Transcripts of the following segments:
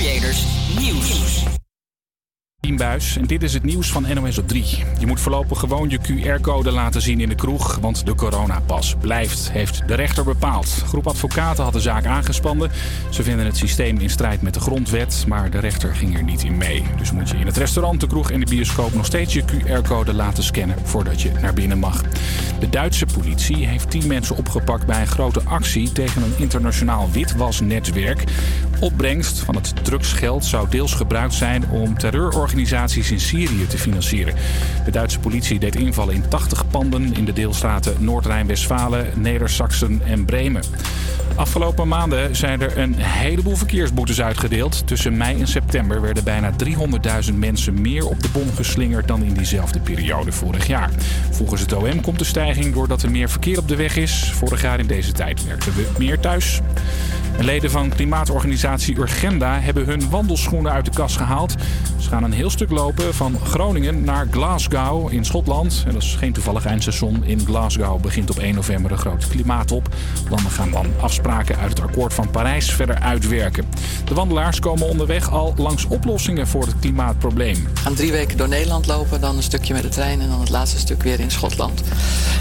Creators Nieuws. Buis en dit is het nieuws van NOS op 3. Je moet voorlopig gewoon je QR-code laten zien in de kroeg, want de coronapas blijft, heeft de rechter bepaald. Groep advocaten had de zaak aangespannen. Ze vinden het systeem in strijd met de grondwet, maar de rechter ging er niet in mee. Dus moet je in het restaurant, de kroeg en de bioscoop nog steeds je QR-code laten scannen voordat je naar binnen mag. De Duitse politie heeft 10 mensen opgepakt bij een grote actie tegen een internationaal witwasnetwerk. Opbrengst van het drugsgeld zou deels gebruikt zijn om terreurorganisaties in Syrië te financieren. De Duitse politie deed invallen in 80 panden in de deelstaten Noord-Rijn-Westfalen, Neder-Saxen en Bremen. Afgelopen maanden zijn er een heleboel verkeersboetes uitgedeeld. Tussen mei en september werden bijna 300.000 mensen meer op de bom geslingerd dan in diezelfde periode vorig jaar. Volgens het OM komt de stijging doordat er meer verkeer op de weg is. Vorig jaar in deze tijd werkten we meer thuis. Leden van klimaatorganisatie Urgenda hebben hun wandelschoenen uit de kast gehaald. Ze gaan een heel stuk lopen van Groningen naar Glasgow in Schotland. En dat is geen toevallig eindstation. In Glasgow begint op 1 november een grote klimaattop. Landen gaan dan afspraken uit het akkoord van Parijs verder uitwerken. De wandelaars komen onderweg al langs oplossingen voor het klimaatprobleem. We gaan drie weken door Nederland lopen, dan een stukje met de trein en dan het laatste stuk weer in Schotland.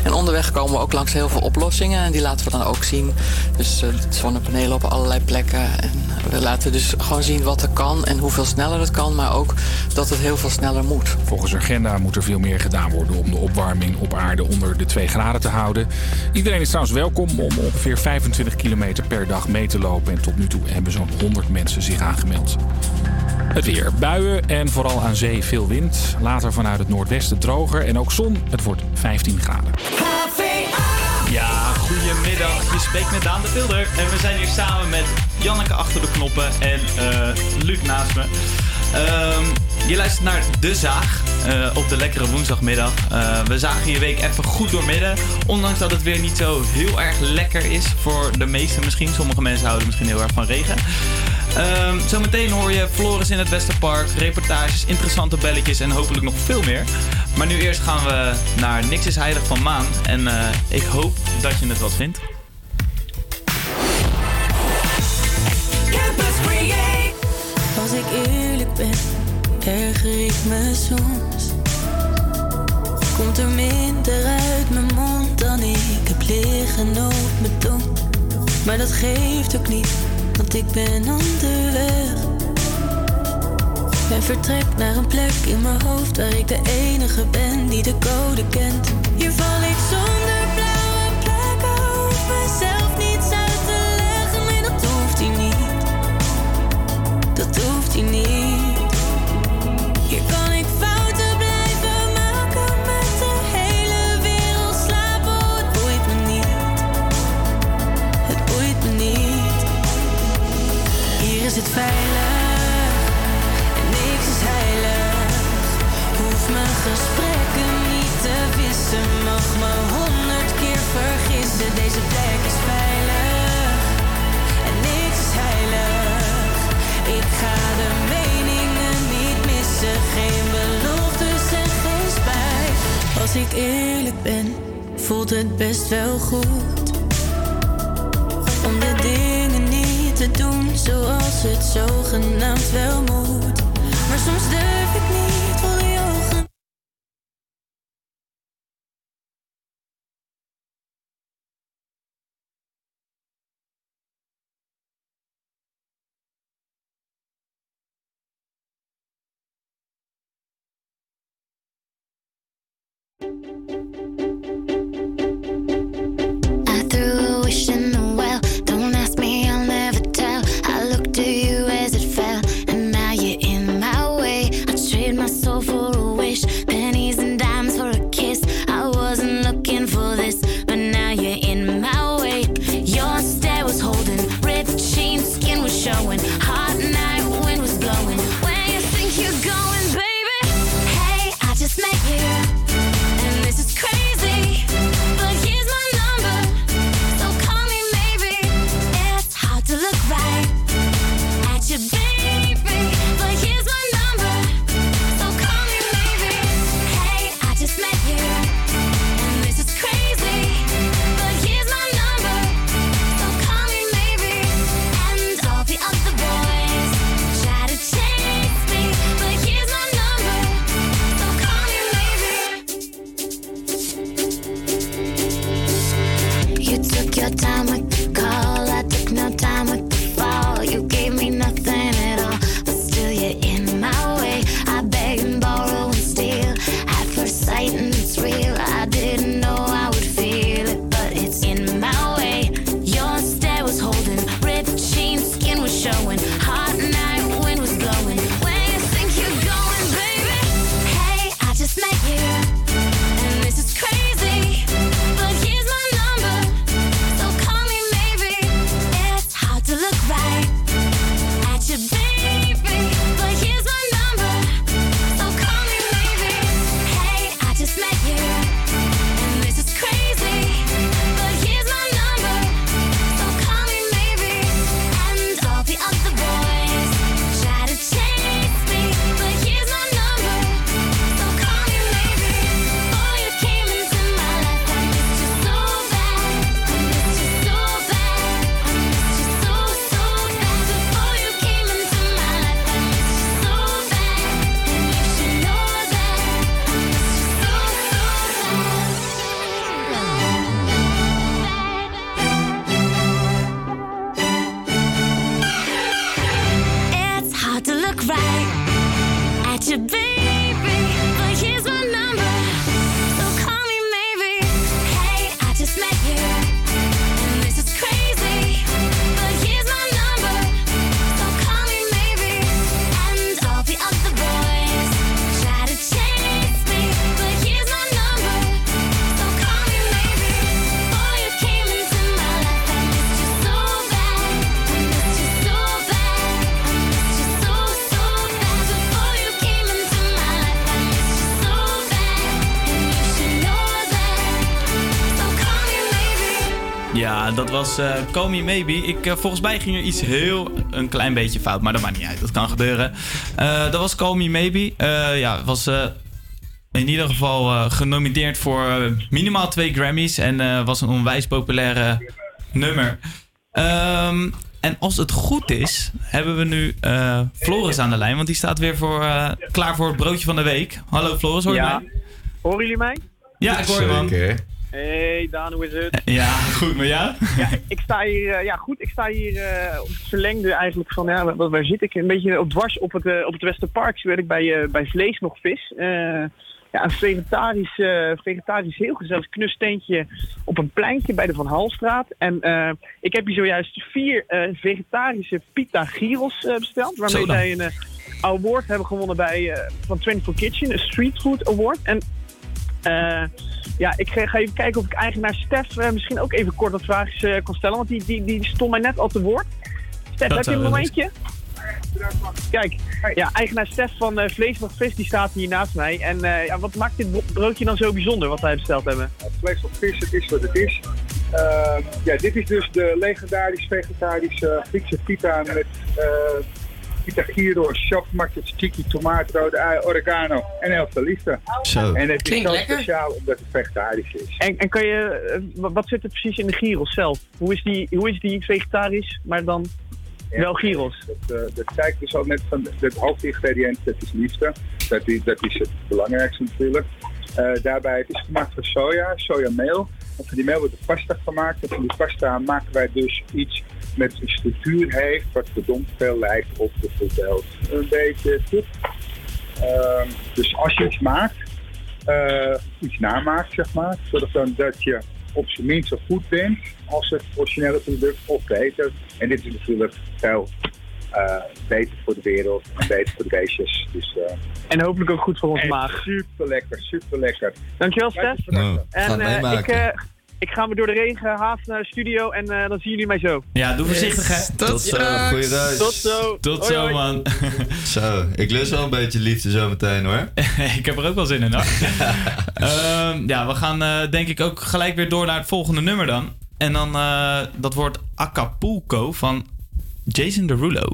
En onderweg komen we ook langs heel veel oplossingen en die laten we dan ook zien. Dus uh, zonnepanelen op allerlei plekken. En we laten dus gewoon zien wat er kan en hoeveel sneller het kan, maar ook dat het heel veel sneller moet. Volgens Agenda moet er veel meer gedaan worden om de opwarming op aarde onder de 2 graden te houden. Iedereen is trouwens welkom om ongeveer 25 kilometer per dag mee te lopen. En tot nu toe hebben zo'n 100 mensen zich aangemeld. Het weer. Buien en vooral aan zee veel wind. Later vanuit het noordwesten droger en ook zon. Het wordt 15 graden. Ja, goedemiddag. Je spreekt met Daan de Vilder. En we zijn hier samen met Janneke achter de knoppen en uh, Luc naast me. Um, je luistert naar De Zaag uh, op de lekkere woensdagmiddag. Uh, we zagen je week even goed doormidden. Ondanks dat het weer niet zo heel erg lekker is voor de meesten misschien. Sommige mensen houden misschien heel erg van regen. Um, zometeen hoor je Floris in het Westerpark, reportages, interessante belletjes en hopelijk nog veel meer. Maar nu eerst gaan we naar Niks is Heilig van Maan. En uh, ik hoop dat je het wat vindt. Als ik eerlijk ben, erger ik me soms. Komt er minder uit mijn mond dan ik heb liggen op mijn tong. Maar dat geeft ook niet, want ik ben onderweg. En vertrek naar een plek in mijn hoofd waar ik de enige ben die de code kent. Hier val ik zonder blauwe plekken, hoef mezelf niets uit te leggen. Nee, dat hoeft hij niet. Dat hoeft hij niet. Het veilig en niks is heilig. Hoef mijn gesprekken niet te wissen. Mag me honderd keer vergissen. Deze plek is veilig en niks is heilig. Ik ga de meningen niet missen. Geen beloftes en geen spijt. Als ik eerlijk ben, voelt het best wel goed. Het zogenaamd wel moet. Maar soms durf ik niet was eh Call Me Maybe. Ik, eh, volgens mij ging er iets heel een klein beetje fout, maar dat maakt niet uit. Dat kan gebeuren. Eh, dat was Call Me Maybe. Eh, ja, was eh, in ieder geval eh, genomineerd voor eh, minimaal twee Grammys en eh, was een onwijs populaire nummer. Ehm, en als het goed is, hebben we nu eh, Floris aan de lijn, want die staat weer voor, eh, klaar voor het broodje van de week. Hallo Floris, hoor je Ja. mij? Horen jullie mij? Ja, ik hoor je man. Hey Daan, hoe is het? Ja, goed met jou? Ja, ik sta hier, eh, ja goed, ik sta hier eh, op het verlengde eigenlijk van, ja, waar, waar zit ik? Een beetje op dwars op het, eh, op het Westerpark, werk ik bij, bij Vlees nog Vis. Ja, een vegetarisch, vegetarisch heel gezellig knustentje op een pleintje bij de Van Halstraat. En ik heb hier zojuist vier vegetarische pita gyros besteld, waarmee Zo zij een award hebben gewonnen bij, van 24 Kitchen, een Street Food Award. En eh, ja, ik ga, ga even kijken of ik eigenaar Stef eh, misschien ook even kort wat vragen eh, kan stellen. Want die, die, die stond mij net al te woord. Stef, Dat heb je een momentje? Kijk, ja, eigenaar Stef van eh Vlees nog Vis, die staat hier naast mij. En eh, ja, wat maakt dit bro- broodje dan zo bijzonder, wat wij besteld hebben? vlees of vis, het is wat het is. Ja, dit is dus de legendarisch vegetarische Griekse pita met pita gyros, chocomacchio, tzatziki, tomaat, rode ui, oregano en elftal liefde. Zo. En het is zo lekker. speciaal omdat het vegetarisch is. En, en kan je, eh, wa- wat zit er precies in de gyros zelf? Hoe is die, hoe is die vegetarisch, maar dan wel gyros? Dat, eh, dat zei ik dus al net van het hoofdingrediënt, dat is liefde. Dat is, dat is het belangrijkste natuurlijk. Eh, daarbij, het is gemaakt van soja, sojameel. En van die meel wordt de pasta gemaakt. En van die pasta maken wij dus iets met een structuur heeft, wat verdomd veel lijkt op bijvoorbeeld een beetje. Ehm, dus als je iets maakt, eh, iets namaakt, zeg maar, zorg dan dat je op zijn minst zo goed bent als het originele product of beter. En dit is natuurlijk veel eh, beter voor de wereld en beter voor de beestjes. Dus eh, En hopelijk ook goed voor onze echt maag. super lekker, super lekker. Dankjewel, Stef. Nou, En ik, ik ga me door de regen haast naar de studio en eh, dan zien jullie mij zo. Ja, doe voorzichtig hè. Tot zo, goeie reis. Tot zo. Tot Hoi, zo hoi. man. Zo, ik lust wel een beetje liefde zo meteen hoor. ik heb er ook wel zin in hoor. Ehm, ja, we gaan eh, denk ik ook gelijk weer door naar het volgende nummer dan. En dan, eh, dat wordt Acapulco van Jason Derulo.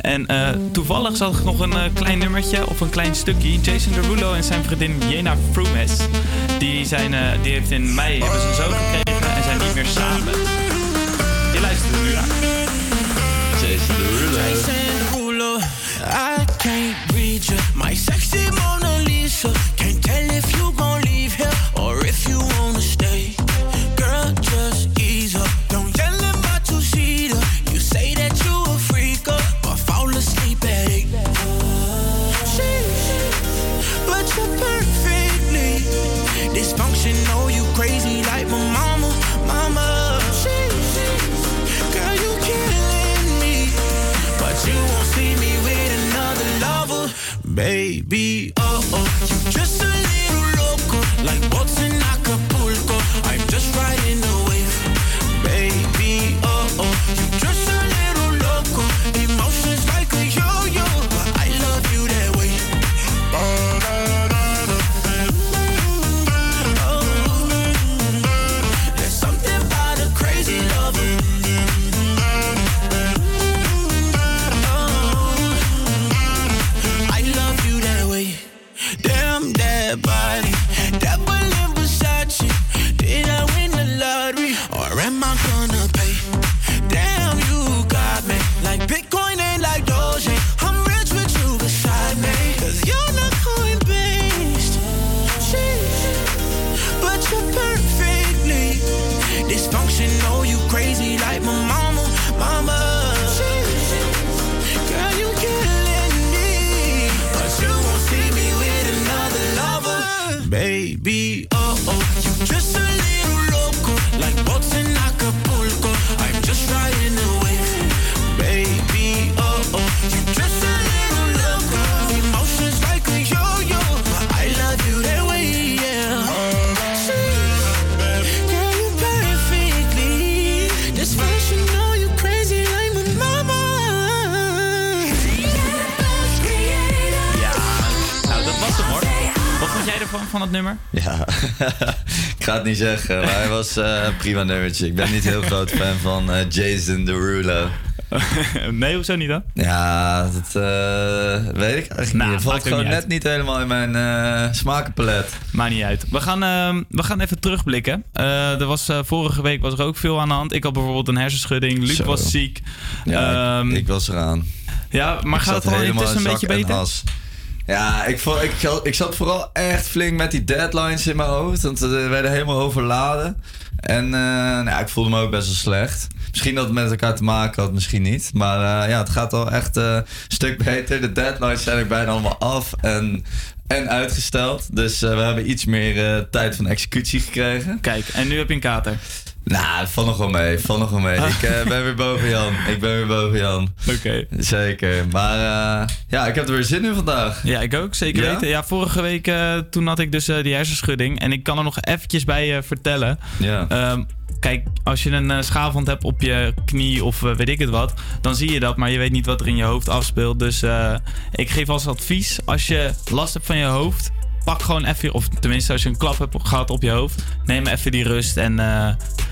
En eh, toevallig zag ik nog een eh, klein nummertje of een klein stukje. Jason Derulo en zijn vriendin Jena Frumes. Die, zijn, eh, die heeft in mei hebben ze een zoon gekregen en zijn niet meer samen. Je luistert er nu naar. Jason Derulo. Derulo. I can't read you. My sexy Mona Lisa. Can't tell if you Baby, oh oh, you just a little loco, like boats in Acapulco. I'm just riding Bye. Niet zeggen, maar hij was een prima nummertje. Ik ben niet heel groot fan van eh, Jason Derulo. nee, hoezo niet dan? Ja, dat eh, weet ik eigenlijk Nou, niet. Het valt gewoon niet net uit. niet helemaal in mijn smakenpalet. Maakt niet uit. We gaan, ehm, we gaan even terugblikken. Er was, vorige week was er ook veel aan de hand. Ik had bijvoorbeeld een hersenschudding. Luc Zo. was ziek. Ja, Ehm, ik, ik was eraan. ja, maar Ik gaat het al intussen een beetje beter? Ja, ik, vo- ik, ik zat vooral echt flink met die deadlines in mijn hoofd. Want we werden helemaal overladen. En eh, nou ik voelde me ook best wel slecht. Misschien dat het met elkaar te maken had, misschien niet. Maar eh, ja, het gaat al echt eh, een stuk beter. De deadlines zijn ook bijna allemaal af en, en uitgesteld. Dus eh, we hebben iets meer eh, tijd van executie gekregen. Kijk, en nu heb je een kater. Nou, val nog wel mee, val nog wel mee. Ik eh, ben weer boven Jan. Ik ben weer boven Jan. Oké. Zeker. Maar eh, ja, ik heb er weer zin in vandaag. Ja, ik ook, zeker Ja? weten. Ja, vorige week eh, toen had ik dus die hersenschudding. En ik kan er nog eventjes bij vertellen. Ja. Ehm, kijk, als je een schaafwond hebt op je knie of weet ik het wat, dan zie je dat, maar je weet niet wat er in je hoofd afspeelt. Dus ik geef als advies, als je last hebt van je hoofd, pak gewoon even, of tenminste als je een klap hebt gehad op je hoofd, neem even die rust en, eh,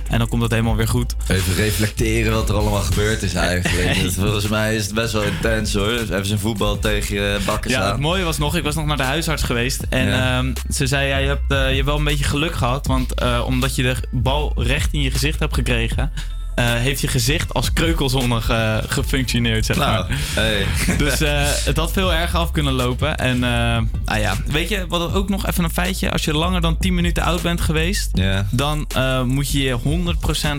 en dan komt het helemaal weer goed. Even reflecteren wat er allemaal gebeurd is eigenlijk. Dus volgens mij is het best wel intens hoor. Even zijn voetbal tegen je bakken Ja, het mooie was nog, ik was nog naar de huisarts geweest. En Ja. ehm, ze zei, ja, je, hebt, eh, je hebt wel een beetje geluk gehad. Want eh, omdat je de bal recht in je gezicht hebt gekregen... eh, heeft je gezicht als kreukelzone ge- gefunctioneerd, zeg Nou, maar. hey. Dus eh, het had veel erger af kunnen lopen. En eh, nou ja, weet je, wat ook nog even een feitje. Als je langer dan 10 minuten oud bent geweest... Dan eh, moet je je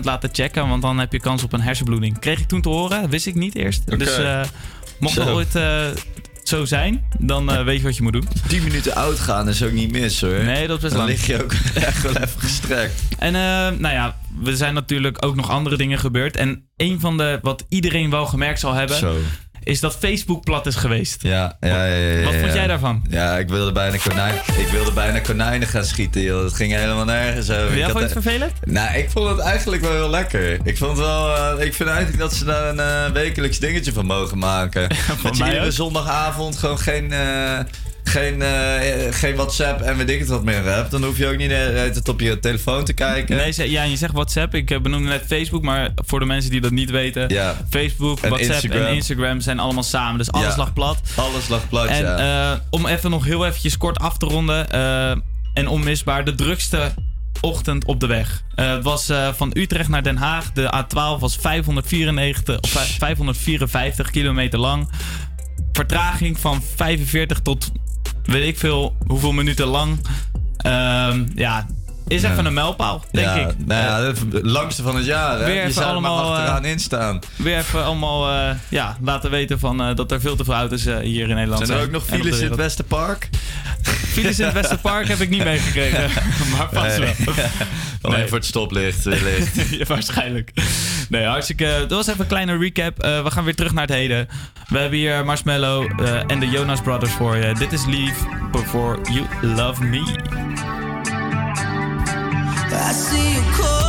100% laten checken. Want dan heb je kans op een hersenbloeding. Kreeg ik toen te horen, wist ik niet eerst. Dus eh, mocht het ooit eh, zo zijn, dan eh, weet je wat je moet doen. 10 minuten oud gaan is ook niet mis hoor. Nee, dat is best Dan lang. lig je ook echt wel even gestrekt. En eh, nou ja, er zijn natuurlijk ook nog andere dingen gebeurd. En een van de, wat iedereen wel gemerkt zal hebben, Zo. Is dat Facebook plat is geweest. Ja, ja, ja. ja, ja, Wat vond jij daarvan? Ja, ik wilde bijna, konijn, ik wilde bijna konijnen gaan schieten, joh. Dat ging helemaal nergens over. Ik jij vond je het vervelend? Nou, ik vond het eigenlijk wel heel lekker. Ik vond wel, eh, ik vind eigenlijk dat ze daar een eh, wekelijks dingetje van mogen maken. dat je iedere zondagavond gewoon geen, eh, geen, eh, geen WhatsApp en weet ik het wat meer hebt. Dan hoef je ook niet hele tijd op je telefoon te kijken. Nee, ja, je zegt WhatsApp. Ik eh, benoemde net Facebook, maar voor de mensen die dat niet weten. Ja. Facebook, En WhatsApp Instagram. en Instagram zijn allemaal samen. Dus alles Ja. lag plat. Alles lag plat, En ja. eh, om even nog heel eventjes kort af te ronden. eh, en onmisbaar, de drukste ochtend op de weg. Eh, het was eh, van Utrecht naar Den Haag. De A12 was 594, of vij- 554 kilometer lang. Vertraging van 45 tot weet ik veel hoeveel minuten lang. Ehm, ja, is Ja. even een mijlpaal, denk ja, ik. Nou ja, het langste van het jaar. Hè? Weer Je zou er maar allemaal, achteraan eh, in staan. weer even allemaal eh, ja, laten weten van, eh, dat er veel te veel auto's hier in Nederland Zijn zijn. er ook nog files in het wereld. Files in het Westerpark heb ik niet meegekregen. maar vast Nee. wel. Alleen Nee. voor het stoplicht wellicht. Ja, waarschijnlijk. Nee, hartstikke. Dat was even een kleine recap. Eh, we gaan weer terug naar het heden. We hebben hier Marshmallow eh, en de Jonas Brothers voor je. Dit is Leave Before You Love Me. I see you calling.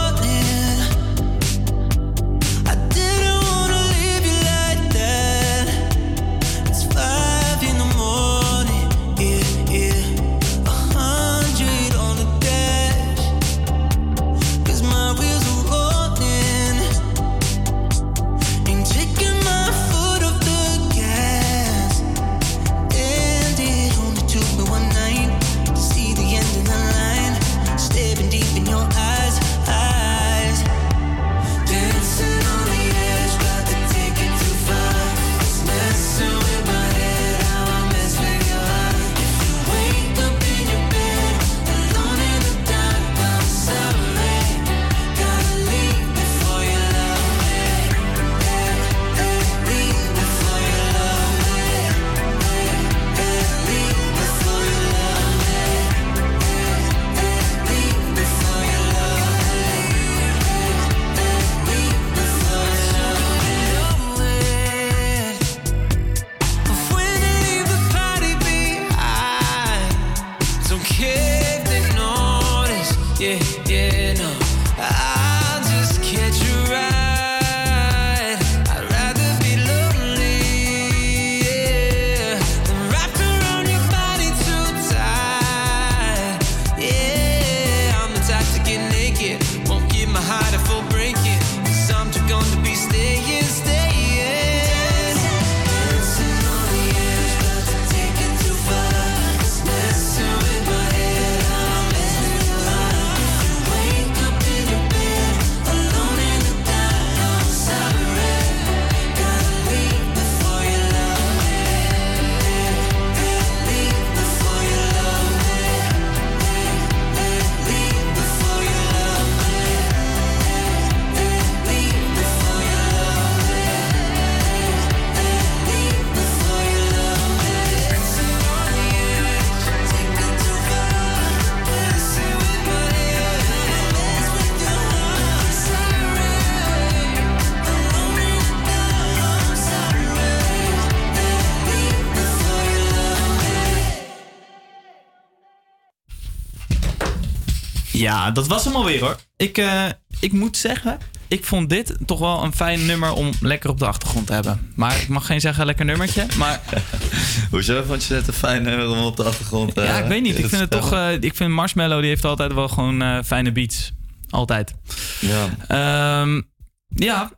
Ja, dat was hem alweer hoor. Ik, eh, ik moet zeggen, ik vond dit toch wel een fijn nummer om lekker op de achtergrond te hebben. Maar ik mag geen zeggen lekker nummertje. Maar Hoezo vond je het een fijn nummer om op de achtergrond te ja, ik weet niet. Ik te vind het toch. eh, ik vind Marshmallow die heeft altijd wel gewoon eh, fijne beats. Altijd. Ja. Ehm, ja.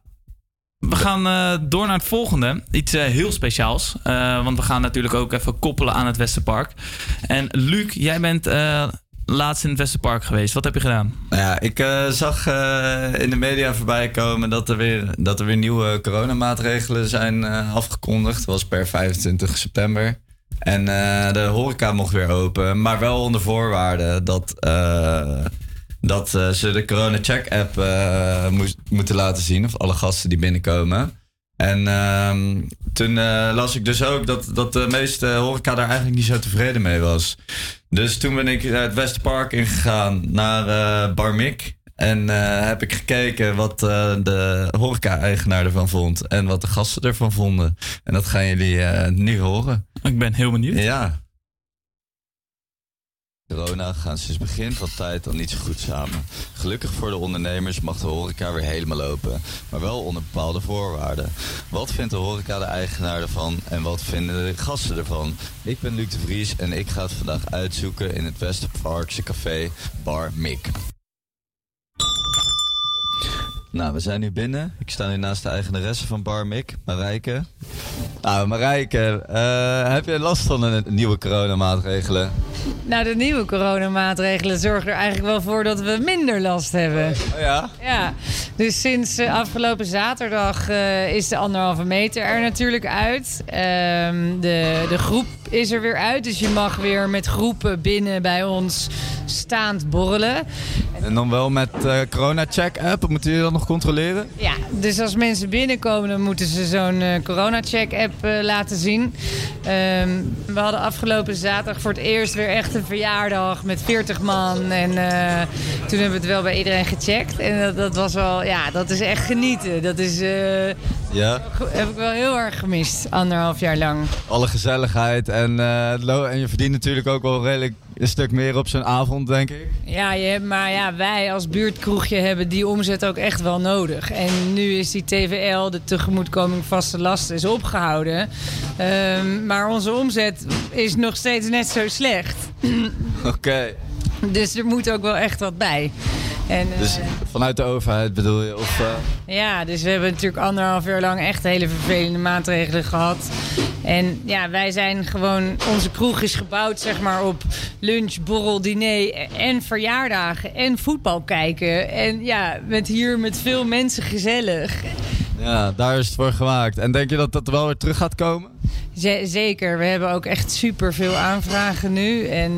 We gaan eh, door naar het volgende. Iets eh, heel speciaals. Eh, want we gaan natuurlijk ook even koppelen aan het Westerpark. En Luc, jij bent eh, laatst in het Westerpark geweest. Wat heb je gedaan? Nou ja, ik eh, zag eh, in de media voorbij komen dat er weer, dat er weer nieuwe coronamaatregelen zijn eh, afgekondigd. Dat was per 25 september. En de horeca mocht weer open, maar wel onder voorwaarden dat, dat ze de Corona Check app moest- moeten laten zien. Of alle gasten die binnenkomen. En ehm, toen eh, las ik dus ook dat, dat de meeste horeca daar eigenlijk niet zo tevreden mee was. Dus toen ben ik naar het Westerpark ingegaan, naar eh Bar Mick. En eh, heb ik gekeken wat eh, de horeca-eigenaar ervan vond. En wat de gasten ervan vonden. En dat gaan jullie eh, nu horen. Ik ben heel benieuwd. Ja. Corona gaan sinds begin van tijd al niet zo goed samen. Gelukkig voor de ondernemers mag de horeca weer helemaal open, maar wel onder bepaalde voorwaarden. Wat vindt de horeca de eigenaar ervan en wat vinden de gasten ervan? Ik ben Luc de Vries en ik ga het vandaag uitzoeken in het Westerparkse café Bar Mick. Nou, we zijn nu binnen. Ik sta nu naast de eigenaresse van Bar Mick, Marijke. Nou, Marijke, eh, heb je last van de nieuwe coronamaatregelen? Nou, de nieuwe coronamaatregelen zorgen er eigenlijk wel voor dat we minder last hebben. Oh ja? Ja, dus sinds eh, afgelopen zaterdag eh, is de anderhalve meter er natuurlijk uit. Ehm, de, de groep is er weer uit, dus je mag weer met groepen binnen bij ons staand borrelen. En dan wel met eh Corona Check app, moeten jullie dat nog controleren? Ja, dus als mensen binnenkomen, dan moeten ze zo'n eh, corona-check-app eh, laten zien. Ehm, we hadden afgelopen zaterdag voor het eerst weer echt een verjaardag met 40 man. En eh, toen hebben we het wel bij iedereen gecheckt. En dat, dat was wel, ja, dat is echt genieten. Dat is, eh, Ja, heb ik wel heel erg gemist, anderhalf jaar lang. alle gezelligheid. En, lo- en je verdient natuurlijk ook wel redelijk een stuk meer op zo'n avond, denk ik. Ja, je hebt, maar ja, wij als buurtkroegje hebben die omzet ook echt wel nodig. En nu is die TVL, de tegemoetkoming vaste lasten, is opgehouden. Ehm, maar onze omzet is nog steeds net zo slecht. Oké. Dus er moet ook wel echt wat bij. En, eh, Dus vanuit de overheid bedoel je? Of, eh, Ja, dus we hebben natuurlijk anderhalf jaar lang echt hele vervelende maatregelen gehad. En ja, wij zijn gewoon, onze kroeg is gebouwd zeg maar op lunch, borrel, diner en verjaardagen en voetbal kijken. En ja, met hier met veel mensen gezellig. Ja, daar is het voor gemaakt. En denk je dat dat wel weer terug gaat komen? Z- zeker, we hebben ook echt super veel aanvragen nu. En eh,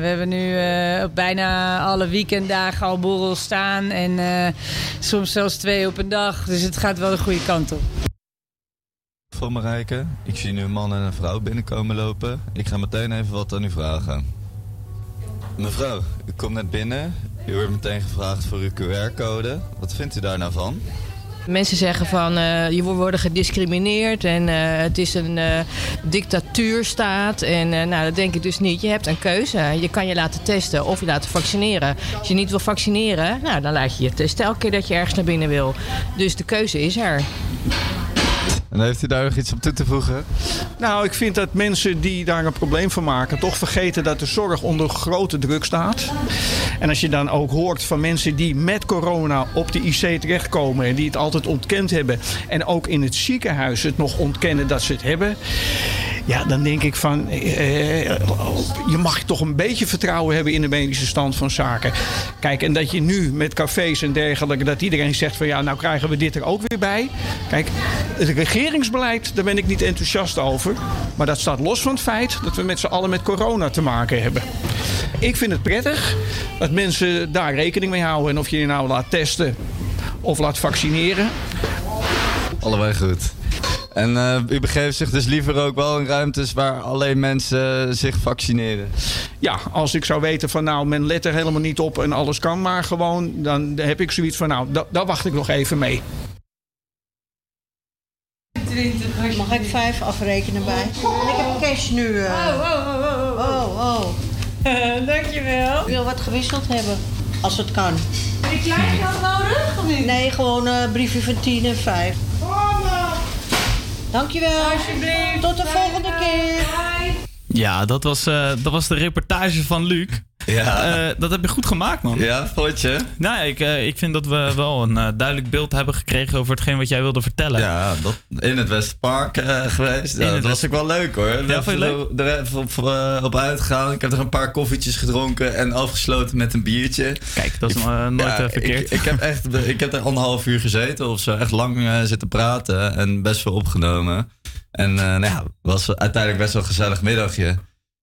we hebben nu eh, op bijna alle weekenddagen al borrels staan. En eh, soms zelfs twee op een dag. Dus het gaat wel de goede kant op. Voor Marijke, ik zie nu een man en een vrouw binnenkomen lopen. Ik ga meteen even wat aan u vragen. Mevrouw, u komt net binnen. U wordt meteen gevraagd voor uw QR-code. Wat vindt u daar nou van? Mensen zeggen van eh, je wordt gediscrimineerd en eh, het is een eh, dictatuurstaat. En nou, dat denk ik dus niet. Je hebt een keuze. Je kan je laten testen of je laten vaccineren. Als je niet wil vaccineren, nou, dan laat je je testen elke keer dat je ergens naar binnen wil. Dus de keuze is er. En heeft u daar nog iets op toe te voegen? Nou, ik vind dat mensen die daar een probleem van maken, toch vergeten dat de zorg onder grote druk staat. En als je dan ook hoort van mensen die met corona op de IC terechtkomen en die het altijd ontkend hebben. En ook in het ziekenhuis het nog ontkennen dat ze het hebben. Ja, dan denk ik van, eh, je mag toch een beetje vertrouwen hebben in de medische stand van zaken. Kijk, en dat je nu met cafés en dergelijke, dat iedereen zegt van ja, nou krijgen we dit er ook weer bij. Kijk, het regeringsbeleid, daar ben ik niet enthousiast over. Maar dat staat los van het feit dat we met z'n allen met corona te maken hebben. Ik vind het prettig dat mensen daar rekening mee houden. En of je je nou laat testen of laat vaccineren. Allebei goed. En eh, u begeeft zich dus liever ook wel in ruimtes waar alleen mensen zich vaccineren? Ja, als ik zou weten van nou, men let er helemaal niet op en alles kan maar gewoon. Dan heb ik zoiets van nou, da- daar wacht ik nog even mee. Mag ik vijf afrekenen bij? Ik heb cash nu. eh. Oh, oh, oh, oh. oh, oh. Dankjewel. Ik wil wat gewisseld hebben, als het kan. Heb je kleingeld nodig of niet? Nee, gewoon een briefje van 10 en 5. Dankjewel. Alsjeblieft. Tot de volgende keer. Ja, dat was, eh, dat was de reportage van Luc. Ja. Eh, dat heb je goed gemaakt, man. Ja, vond je? Nou, ja, ik, eh, ik vind dat we wel een eh, duidelijk beeld hebben gekregen over hetgeen wat jij wilde vertellen. Ja, dat, in het Westpark geweest. Ja, dat was ook wel leuk hoor. We Ja, vond je hebben er even op, op uitgegaan. Ik heb er een paar koffietjes gedronken en afgesloten met een biertje. Kijk, dat is Ik- nooit ja, verkeerd. Ik, ik, heb echt, ik heb er anderhalf uur gezeten of zo. Echt lang zitten praten en best veel opgenomen. En nou ja, het was uiteindelijk best wel een gezellig middagje.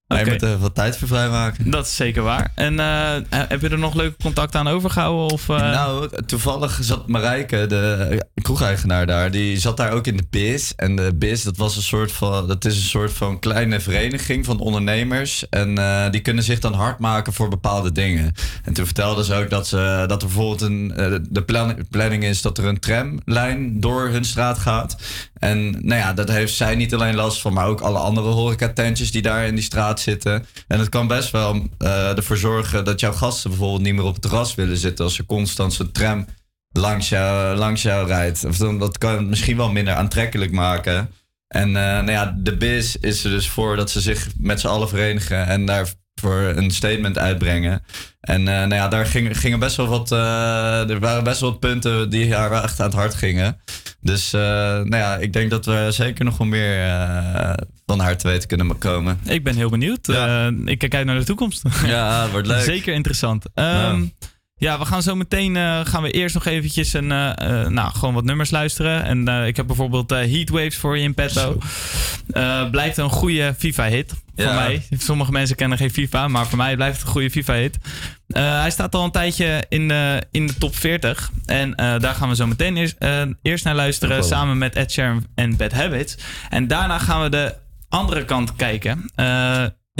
Maar Oké. je moet er wat tijd voor vrijmaken. Dat is zeker waar. En eh, heb je er nog leuke contact aan overgehouden? Of, eh? Nou, toevallig zat Marijke, de kroegeigenaar daar, die zat daar ook in de BIS. En de BIS, dat, was een soort van, dat is een soort van kleine vereniging van ondernemers. En eh, die kunnen zich dan hard maken voor bepaalde dingen. En toen vertelde ze ook dat, ze, dat er bijvoorbeeld een, eh, de plan- planning is dat er een tramlijn door hun straat gaat. En nou ja, dat heeft zij niet alleen last van, maar ook alle andere horecatentjes die daar in die straat zitten. En het kan best wel eh, ervoor zorgen dat jouw gasten bijvoorbeeld niet meer op het terras willen zitten als er constant zo'n tram langs jou, langs jou rijdt. Of dat kan het misschien wel minder aantrekkelijk maken. En eh, nou ja, de BIS is er dus voor dat ze zich met z'n allen verenigen en daarvoor een statement uitbrengen. En eh, nou ja, daar gingen, gingen best wel wat, eh, er waren best wel wat punten die haar echt aan het hart gingen. Dus eh, nou ja, ik denk dat we zeker nog wel meer van haar te weten kunnen komen. Ik ben heel benieuwd. Ik kijk uit naar de toekomst. Ja, wordt leuk. Zeker interessant. Ehm, ja. We gaan zo meteen eh, gaan we eerst nog eventjes een, eh, eh, nou, gewoon wat nummers luisteren. En ik heb bijvoorbeeld Heatwaves voor je in petto. Blijft een goede FIFA-hit voor Ja. mij. Sommige mensen kennen geen FIFA, maar voor mij blijft het een goede FIFA-hit. Hij staat al een tijdje in de, in de top 40. En daar gaan we zo meteen eerst, eerst naar luisteren. Samen met Ed Sheeran en Bad Habits. En daarna gaan we de andere kant kijken.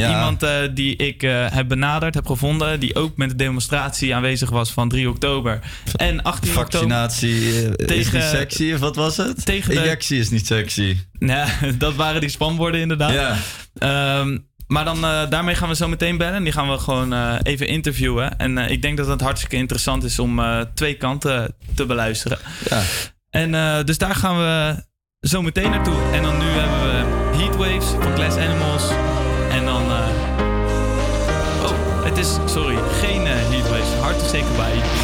Iemand eh, die ik eh, heb benaderd, heb gevonden, die ook met de demonstratie aanwezig was van 3 oktober. En 18 Vaccinatie eh, oktober, tegen, sexy, of wat was het? Tegen de, is niet sexy. Nou, dat waren die spamwoorden inderdaad. Ja. Ehm, maar dan, daarmee gaan we zo meteen bellen. Die gaan we gewoon even interviewen. En ik denk dat het hartstikke interessant is om twee kanten te beluisteren. Ja. En dus daar gaan we zo meteen naartoe. En dan nu hebben we Heatwaves van Glass Animals. sorry, geen eh, heatwaves. Hart is zeker bij.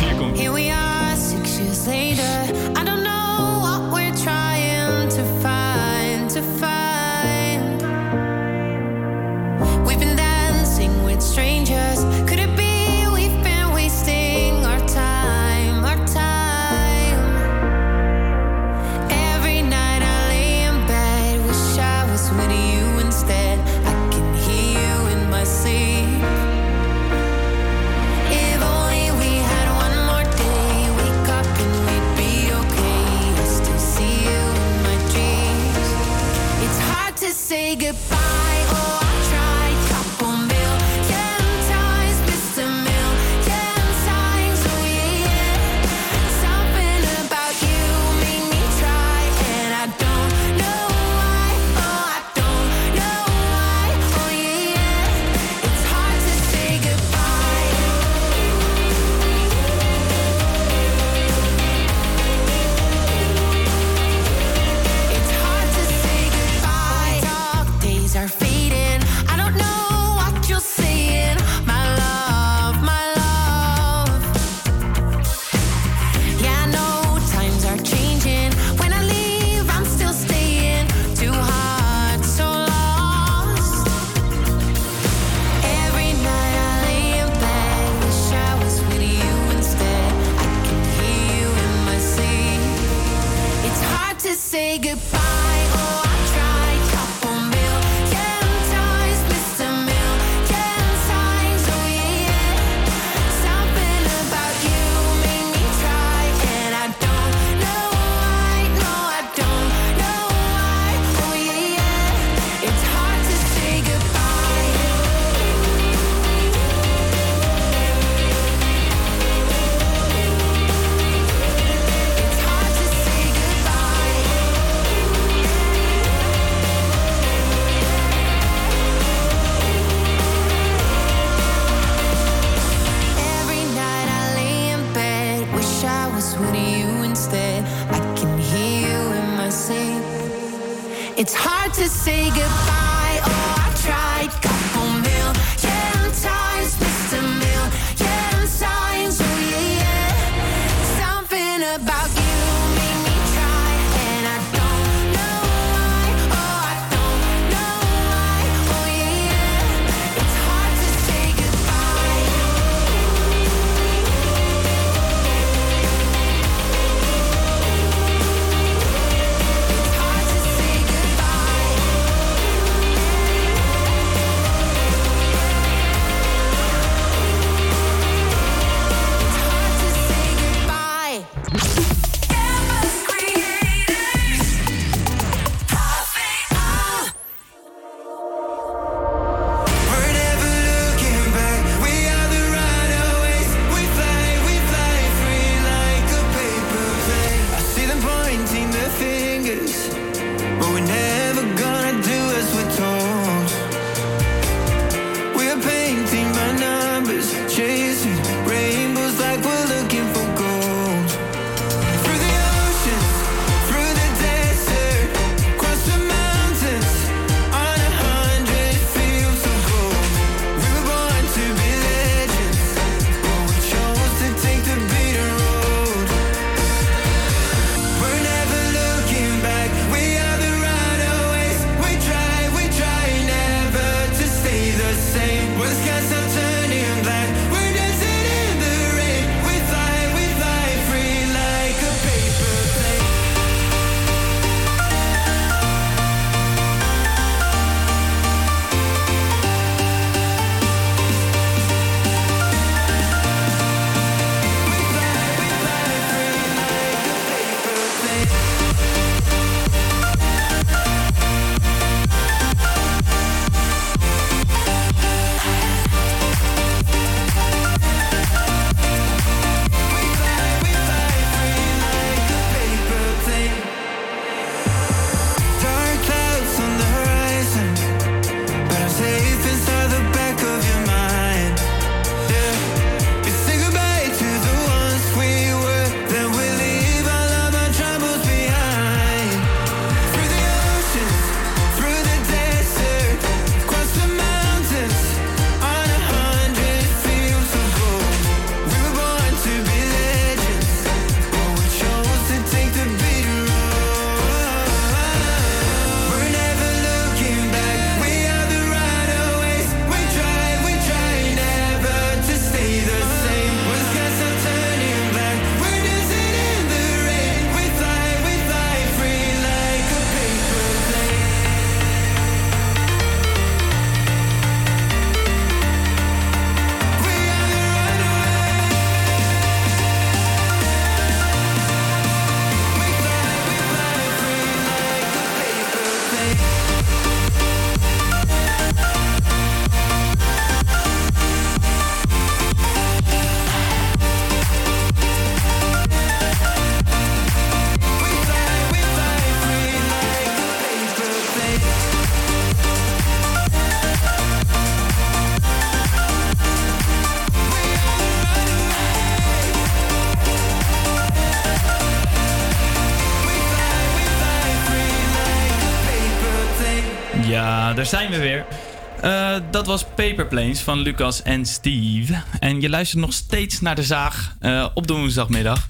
Van Lucas en Steve. En je luistert nog steeds naar de zaag eh, op de woensdagmiddag.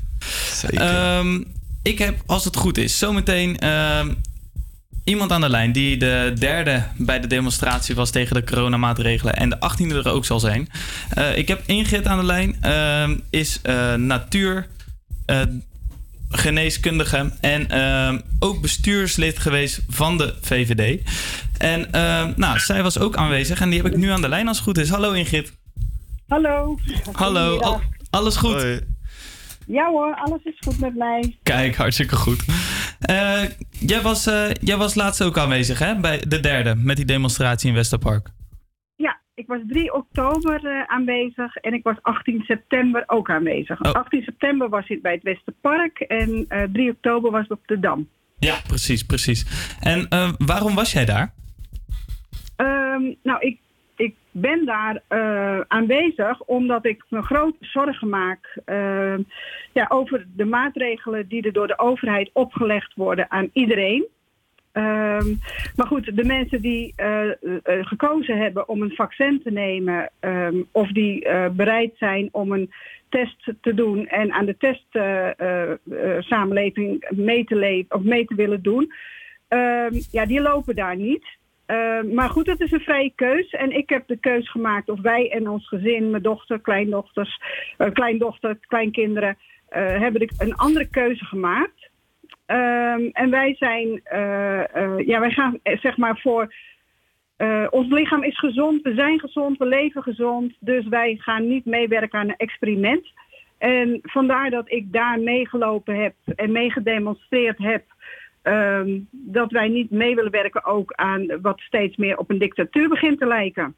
Ehm, ik heb, als het goed is, zometeen ehm, iemand aan de lijn die de derde bij de demonstratie was tegen de coronamaatregelen en de achttiende er ook zal zijn. Eh, ik heb Ingrid aan de lijn, ehm, is eh, natuur. eh, geneeskundige en ook bestuurslid geweest van de VVD. En ehm, nou, zij was ook aanwezig en die heb ik nu aan de lijn als het goed is. Hallo Ingrid. Hallo. Hallo, al- alles goed? Ja hoor, alles is goed met mij. Kijk, hartstikke goed. Eh, jij, was, eh, jij was laatst ook aanwezig hè, bij de derde met die demonstratie in Westerpark. Ja, ik was 3 oktober eh, aanwezig en ik was 18 september ook aanwezig. Oh. 18 september was ik bij het Westerpark en eh 3 oktober was ik op de Dam. Ja, precies, precies. En eh, waarom was jij daar? Ehm, nou, ik, ik ben daar eh, aanwezig omdat ik me grote zorgen maak ehm, ja, over de maatregelen die er door de overheid opgelegd worden aan iedereen. Ehm, maar goed, de mensen die eh, eh, gekozen hebben om een vaccin te nemen of die bereid zijn om een test te doen en aan de testsamenleving mee te leven of mee te willen doen, ja, die lopen daar niet. Ehm, maar goed, dat is een vrije keus. En ik heb de keus gemaakt of wij en ons gezin, mijn dochter, kleindochters, eh, kleindochter, kleinkinderen, eh, hebben ik een andere keuze gemaakt. Ehm, en wij zijn, eh, eh, ja, wij gaan eh, zeg maar voor. eh, ons lichaam is gezond, we zijn gezond, we leven gezond. Dus wij gaan niet meewerken aan een experiment. En vandaar dat ik daar meegelopen heb en meegedemonstreerd heb. Ehm, dat wij niet mee willen werken ook aan wat steeds meer op een dictatuur begint te lijken.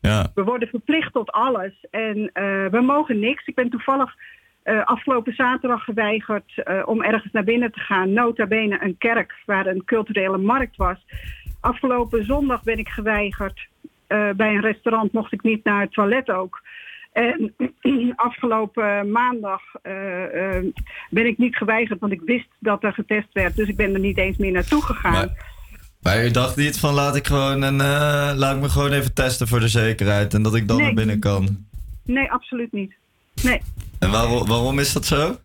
Ja. We worden verplicht tot alles en eh, we mogen niks. Ik ben toevallig eh, afgelopen zaterdag geweigerd eh, om ergens naar binnen te gaan. Nota bene een kerk waar een culturele markt was. Afgelopen zondag ben ik geweigerd. Bij een restaurant mocht ik niet naar het toilet ook. En afgelopen maandag eh, eh, ben ik niet geweigerd, want ik wist dat er getest werd. Dus ik ben er niet eens meer naartoe gegaan. Maar je dacht niet van laat ik gewoon een, eh, laat ik me gewoon even testen voor de zekerheid en dat ik dan Nee. naar binnen kan. Nee, absoluut niet. Nee. En waarom, waarom is dat zo?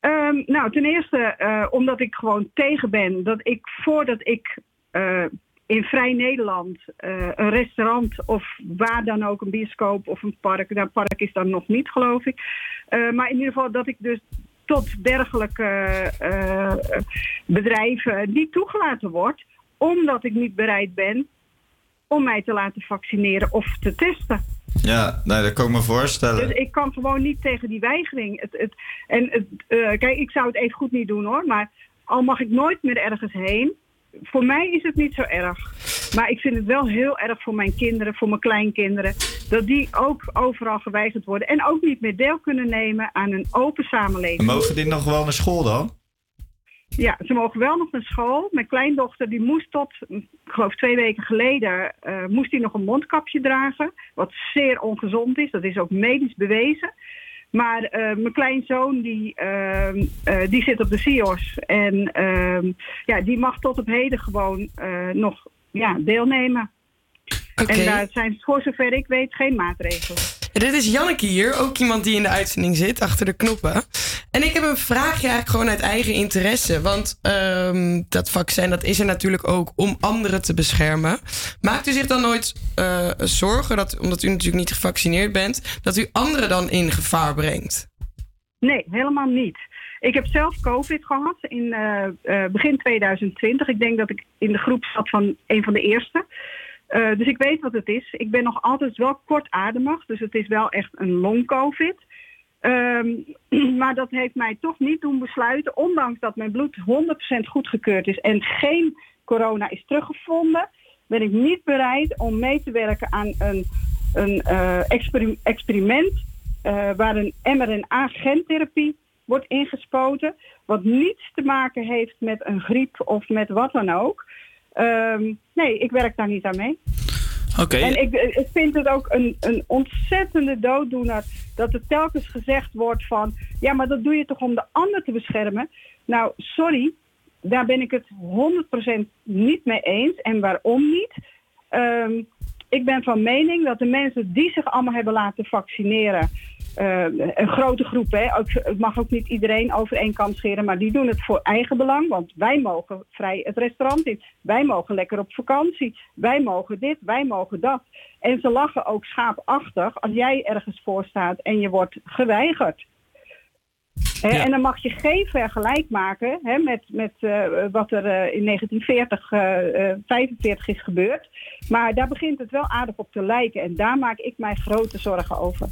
Ehm, nou, ten eerste omdat ik gewoon tegen ben dat ik voordat ik in Vrij Nederland eh, een restaurant of waar dan ook een bioscoop of een park, nou, park is dan nog niet geloof ik, Eh, maar in ieder geval dat ik dus tot dergelijke eh, bedrijven niet toegelaten word, omdat ik niet bereid ben om mij te laten vaccineren of te testen. Ja, nee, dat kan ik me voorstellen. Dus ik kan gewoon niet tegen die weigering. Het, het, en het, kijk, ik zou het even goed niet doen hoor. Maar al mag ik nooit meer ergens heen. Voor mij is het niet zo erg. Maar ik vind het wel heel erg voor mijn kinderen, voor mijn kleinkinderen. Dat die ook overal geweigerd worden. En ook niet meer deel kunnen nemen aan een open En samenleving. mogen die nog wel naar school dan? Ja, ze mogen wel nog naar school. Mijn kleindochter die moest tot, ik geloof twee weken geleden, eh, moest die nog een mondkapje dragen. Wat zeer ongezond is. Dat is ook medisch bewezen. Maar eh, mijn kleinzoon die, ehm, eh, die zit op de CIO's. En ehm, ja, die mag tot op heden gewoon eh, nog ja, deelnemen. En daar zijn voor zover ik weet geen maatregelen. Dit is Janneke hier, ook iemand die in de uitzending zit, achter de knoppen. En ik heb een vraagje eigenlijk gewoon uit eigen interesse. Want ehm, dat vaccin dat is er natuurlijk ook om anderen te beschermen. Maakt u zich dan nooit eh, zorgen, dat, omdat u natuurlijk niet gevaccineerd bent... dat u anderen dan in gevaar brengt? Nee, helemaal niet. Ik heb zelf COVID gehad in eh, eh, begin 2020. Ik denk dat ik in de groep zat van een van de eerste. Eh, dus ik weet wat het is. Ik ben nog altijd wel kortademig, dus het is wel echt een long-COVID. Ehm, maar dat heeft mij toch niet doen besluiten, ondanks dat mijn bloed 100% goedgekeurd is en geen corona is teruggevonden, ben ik niet bereid om mee te werken aan een, een eh, experi- experiment eh, waar een mRNA-gentherapie wordt ingespoten, wat niets te maken heeft met een griep of met wat dan ook. Ehm, nee, ik werk daar niet aan mee. Oké. En ik, ik vind het ook een, een ontzettende dooddoener dat er telkens gezegd wordt van... ja, maar dat doe je toch om de ander te beschermen? Nou, sorry, daar ben ik het 100% niet mee eens. En waarom niet? Ehm, ik ben van mening dat de mensen die zich allemaal hebben laten vaccineren, eh, een grote groep, hè, ook, het mag ook niet iedereen over één kam scheren, maar die doen het voor eigen belang. Want wij mogen vrij het restaurant in, wij mogen lekker op vakantie, wij mogen dit, wij mogen dat. En ze lachen ook schaapachtig als jij ergens voor staat en je wordt geweigerd. Hè, En dan mag je geen vergelijk maken hè, met, met eh, wat er eh, in 1940, eh, eh, 45 is gebeurd. Maar daar begint het wel aardig op te lijken. En daar maak ik mij grote zorgen over.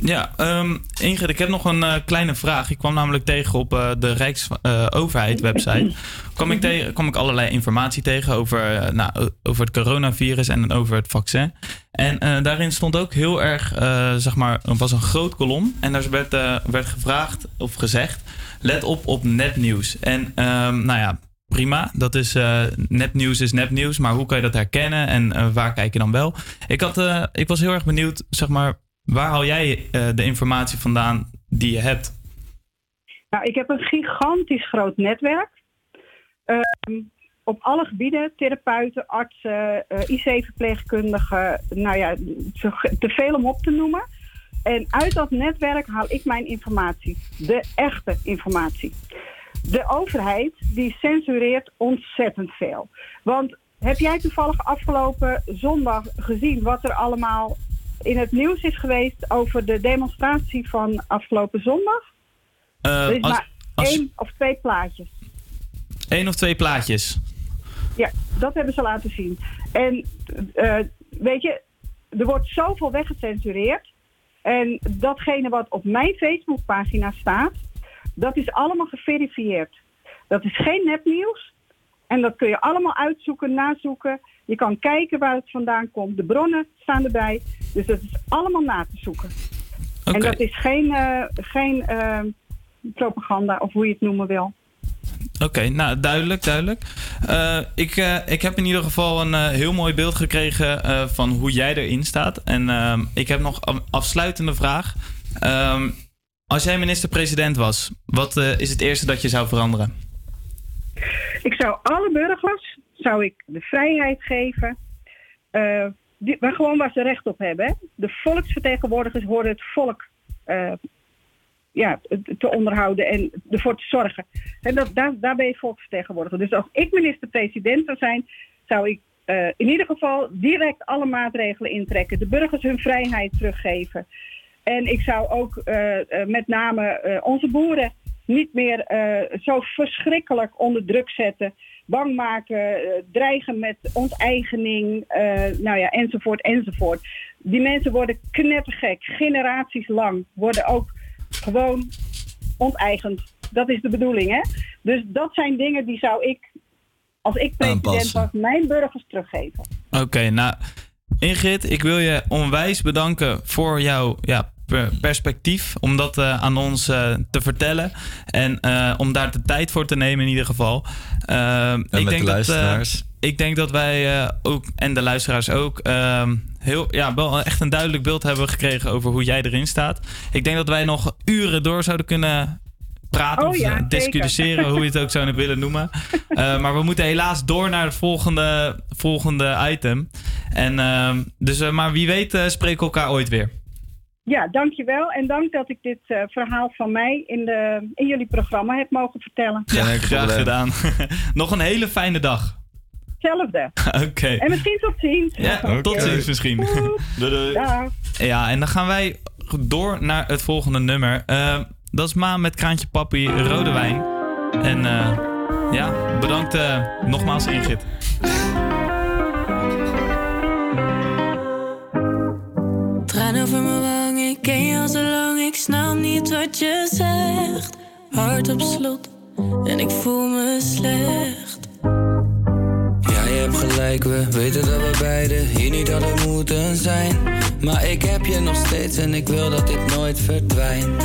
Ja, ehm, Ingrid, ik heb nog een eh, kleine vraag. Ik kwam namelijk tegen op eh, de Rijksoverheid-website. kwam, ik tegen, kwam ik allerlei informatie tegen over, eh, nou, over het coronavirus en over het vaccin. En daarin stond ook heel erg, zeg maar, was een groot kolom. En daar werd, werd gevraagd of gezegd, let op op nepnieuws. En ehm, nou ja, prima. Dat is eh, nepnieuws is nepnieuws. Maar hoe kan je dat herkennen en waar kijk je dan wel? Ik, had, ik was heel erg benieuwd, zeg maar, waar haal jij eh, de informatie vandaan die je hebt? Nou, ik heb een gigantisch groot netwerk. Ehm, op alle gebieden, therapeuten, artsen, eh, IC-verpleegkundigen, nou ja, te, te veel om op te noemen. En uit dat netwerk haal ik mijn informatie, de echte informatie. De overheid die censureert ontzettend veel. Want heb jij toevallig afgelopen zondag gezien wat er allemaal in het nieuws is geweest over de demonstratie van afgelopen zondag? Eh, er is als, maar als één of twee plaatjes. één of twee plaatjes. Ja, dat hebben ze laten zien. En eh, weet je, er wordt zoveel weggecensureerd. En datgene wat op mijn Facebookpagina staat, dat is allemaal geverifieerd. Dat is geen nepnieuws. En dat kun je allemaal uitzoeken, nazoeken. Je kan kijken waar het vandaan komt. De bronnen staan erbij. Dus dat is allemaal na te zoeken. En dat is geen, eh, geen eh, propaganda of hoe je het noemen wil. Oké, nou duidelijk, duidelijk. Eh, ik, ik heb in ieder geval een heel mooi beeld gekregen van hoe jij erin staat. En ik heb nog een afsluitende vraag. Ehm, als jij minister-president was, wat is het eerste dat je zou veranderen? Ik zou alle burgers zou ik de vrijheid geven. eh, die, maar gewoon waar ze recht op hebben. De volksvertegenwoordigers horen het volk eh, ja, te onderhouden en ervoor te zorgen. En dat, daar, ben je volksvertegenwoordiger. Dus als ik minister-president zou zijn, zou ik eh, in ieder geval direct alle maatregelen intrekken. De burgers hun vrijheid teruggeven. En ik zou ook met name onze boeren niet meer eh, zo verschrikkelijk onder druk zetten. Bang maken, eh, dreigen met onteigening, eh, nou ja, enzovoort, enzovoort. Die mensen worden knettergek, generaties lang worden ook gewoon onteigend. Dat is de bedoeling, hè? Dus dat zijn dingen die zou ik, als ik president Aanpassen. was, mijn burgers teruggeven. Oké, nou Ingrid, ik wil je onwijs bedanken voor jouw ja, perspectief. Om dat eh, aan ons eh, te vertellen. En eh, om daar de tijd voor te nemen in ieder geval. Eh, met de dat, eh, ik denk dat wij eh, ook, en de luisteraars ook, ehm, heel, ja, wel echt een duidelijk beeld hebben gekregen over hoe jij erin staat. Ik denk dat wij nog uren door zouden kunnen praten Oh of ja, eh, discussiëren, hoe je het ook zou willen noemen. Eh, maar we moeten helaas door naar het volgende, volgende item. En, ehm, dus, eh, maar wie weet eh, spreken we elkaar ooit weer. Ja, dankjewel. En dank dat ik dit eh, verhaal van mij in, de, in jullie programma heb mogen vertellen. Ja, graag gedaan. Nog een hele fijne dag. Hetzelfde. Oké. En misschien tot ziens. Ja, tot ziens misschien. Doei, doei. Dag. Ja, en dan gaan wij door naar het volgende nummer. Eh, dat is Maan met Kraantje Papi, Rode Wijn. En eh, ja, bedankt eh, nogmaals Ingrid. Traan over mijn ik ken je al zo lang, ik snap niet wat je zegt. Hart op slot en ik voel me slecht. Ja, je hebt gelijk, we weten dat we beiden hier niet hadden moeten zijn. Maar ik heb je nog steeds en ik wil dat dit nooit verdwijnt.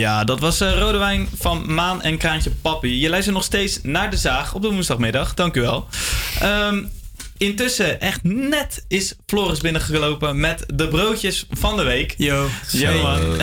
Ja, dat was eh, Rode Wijn van Maan en Kraantje Papi. Je luistert nog steeds naar De Zaag op de woensdagmiddag. Dank u wel. Ehm, intussen, echt net is Floris binnengelopen met de broodjes van de week. Yo. Yo, man.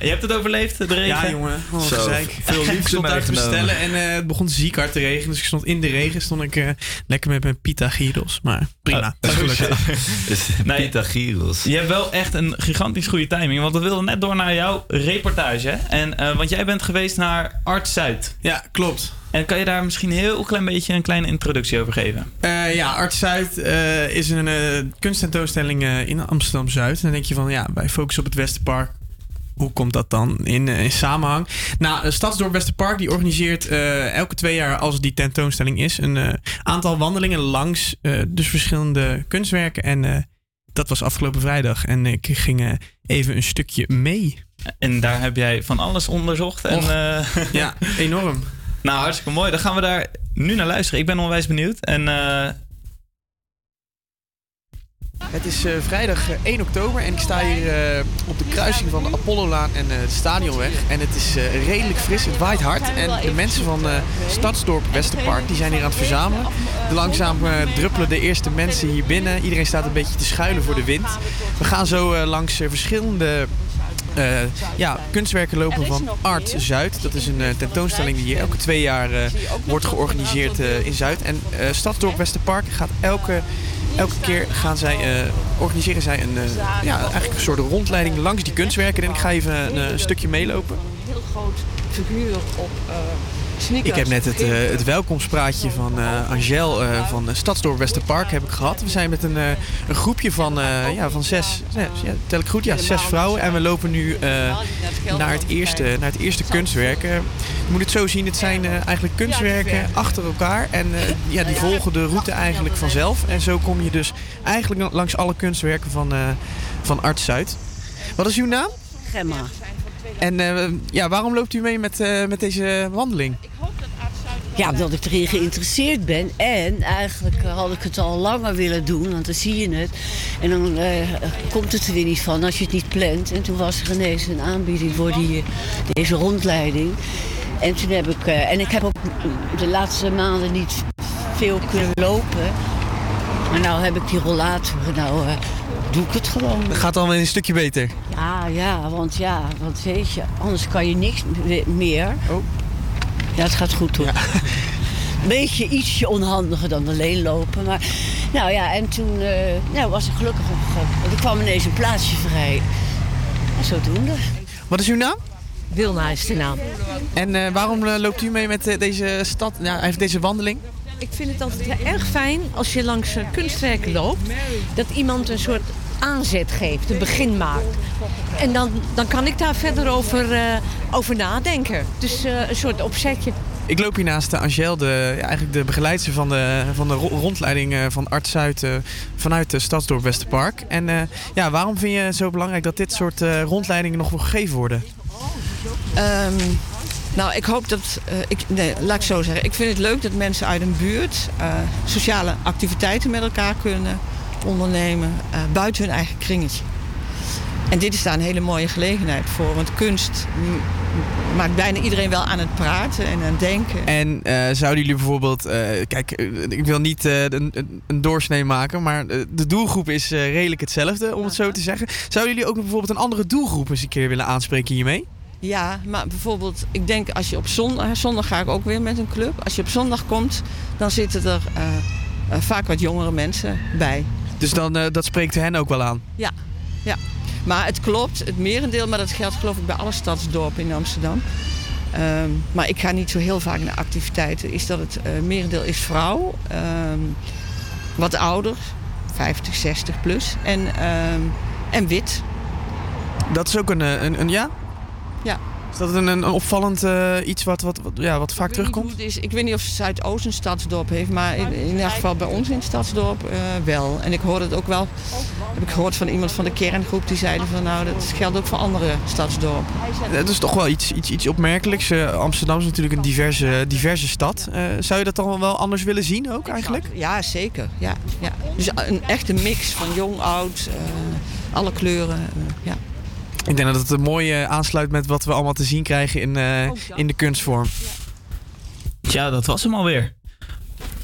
Je hebt het overleefd, de regen? Ja, jongen. Oh, Zo, gezeik. veel ik liefde stond daar te bestellen en eh, het begon ziek hard te regenen. Dus ik stond in de regen. Stond ik eh, lekker met mijn pita gyros. Maar prima. Oh, gelukkig. Nee, Pita gyros. Je hebt wel echt een gigantisch goede timing. Want we wilden net door naar jouw reportage. En, eh, want jij bent geweest naar Art Zuid. Ja, klopt. En kan je daar misschien een heel klein beetje een kleine introductie over geven? Eh, ja, Art Zuid eh, is een eh kunsttentoonstelling eh, in Amsterdam Zuid. En dan denk je van ja, wij focussen op het Westerpark. Hoe komt dat dan in, eh, in samenhang? Nou, eh, Stadsdorp Westerpark die organiseert elke twee jaar, als die tentoonstelling is, een aantal wandelingen langs eh, dus verschillende kunstwerken. En dat was afgelopen vrijdag. En ik ging even een stukje mee. En daar heb jij van alles onderzocht. En, Och, ja, enorm. nou, hartstikke mooi. Dan gaan we daar nu naar luisteren. Ik ben onwijs benieuwd. En Het is eh, vrijdag eh, 1 oktober en ik sta hier eh, op de kruising van de Apollolaan en eh, de Stadionweg. En het is eh, redelijk fris, het waait hard. En de mensen van eh, Stadsdorp Westerpark die zijn hier aan het verzamelen. Langzaam eh, druppelen de eerste mensen hier binnen. Iedereen staat een beetje te schuilen voor de wind. We gaan zo eh, langs eh, verschillende eh, ja, kunstwerken lopen van Art Zuid. Dat is een eh, tentoonstelling die hier elke twee jaar eh, wordt georganiseerd eh, in Zuid. En eh Stadsdorp Westerpark gaat elke, elke keer gaan zij, eh, organiseren zij een, eh, ja, eigenlijk een soort rondleiding langs die kunstwerken. En ik ga even een, eh, stukje meelopen. heel groot figuur op uh, Ik heb net het, eh, het welkomstpraatje van eh Angel eh, van Stadsdorp Westerpark heb ik gehad. We zijn met een, eh, een groepje van, eh, ja, van zes, zes ja, tel ik goed, ja, zes vrouwen. En we lopen nu eh, naar, het eerste, naar het eerste kunstwerk. Je moet het zo zien, het zijn eh, eigenlijk kunstwerken achter elkaar. En eh, ja, die volgen de route eigenlijk vanzelf. En zo kom je dus eigenlijk langs alle kunstwerken van, eh van Art Zuid. Wat is uw naam? Gemma. En eh, ja, waarom loopt u mee met, eh, met deze wandeling? Ja, omdat ik erin geïnteresseerd ben. En eigenlijk had ik het al langer willen doen, want dan zie je het. En dan eh, komt het er weer niet van als je het niet plant. En toen was er ineens een aanbieding voor die, deze rondleiding. En toen heb ik... eh, en ik heb ook de laatste maanden niet veel kunnen lopen. Maar nou heb ik die rollator, nou eh, doe ik het gewoon. Het gaat dan een stukje beter. Ja, ja, want ja, want weet je, anders kan je niks me- meer. Oh. Ja, het gaat goed hoor. Beetje ietsje onhandiger dan alleen lopen. Maar nou ja, en toen eh, nou, was ik gelukkig eh, er kwam ineens een plaatsje vrij. En zodoende. Wat is uw naam? Wilna is de naam. En eh, waarom eh, loopt u mee met deze stad, ja, eigenlijk deze wandeling? Ik vind het altijd heel erg fijn als je langs eh, kunstwerken loopt, dat iemand een soort aanzet geeft, een begin maakt. En dan, dan kan ik daar verder over, eh, over nadenken. Dus eh, een soort opzetje. Ik loop hier naast Angel, de, ja, eigenlijk de begeleidster van de, van de ro- rondleiding eh, van Arts Zuid eh, vanuit de Stadsdorp Westerpark. En eh, ja, waarom vind je het zo belangrijk dat dit soort eh, rondleidingen nog wel gegeven worden? Ehm, nou, ik hoop dat. eh, ik, nee, laat ik zo zeggen. Ik vind het leuk dat mensen uit een buurt eh, sociale activiteiten met elkaar kunnen ondernemen. eh, buiten hun eigen kringetje. En dit is daar een hele mooie gelegenheid voor. Want kunst maakt bijna iedereen wel aan het praten en aan het denken. En zouden jullie bijvoorbeeld, kijk, ik wil niet een, een- doorsnee maken, maar de doelgroep is redelijk hetzelfde, om het zo te zeggen. Zouden jullie ook bijvoorbeeld een andere doelgroep eens een keer willen aanspreken hiermee? Ja, maar bijvoorbeeld, ik denk als je op zondag, zondag ga ik ook weer met een club. Als je op zondag komt, dan zitten er eh, eh, vaak wat jongere mensen bij. Dus dan, eh, dat spreekt hen ook wel aan. Ja, ja. Maar het klopt, het merendeel, maar dat geldt geloof ik bij alle stadsdorpen in Amsterdam. Ehm, maar ik ga niet zo heel vaak naar activiteiten. Is dat het merendeel is vrouw, ehm, wat ouder, 50, 60 plus en, ehm, en wit. Dat is ook een, een, een ja? Ja. Is dat een, een opvallend eh, iets wat, wat, wat, ja, wat vaak terugkomt? Is, ik weet niet of Zuidoost een stadsdorp heeft, maar in, in ieder geval bij ons in het stadsdorp eh, wel. En ik hoorde het ook wel, heb ik gehoord van iemand van de kerngroep die zeiden van nou, dat geldt ook voor andere stadsdorpen. Dat is toch wel iets, iets, iets opmerkelijks. Eh, Amsterdam is natuurlijk een diverse, diverse stad. Zou je dat dan wel anders willen zien ook eigenlijk? Ja, zeker. Ja, ja. Dus een echte mix van jong, oud, alle kleuren. ja. Ik denk dat het een mooi eh, aansluit met wat we allemaal te zien krijgen in, eh, in de kunstvorm. Ja, dat was hem alweer.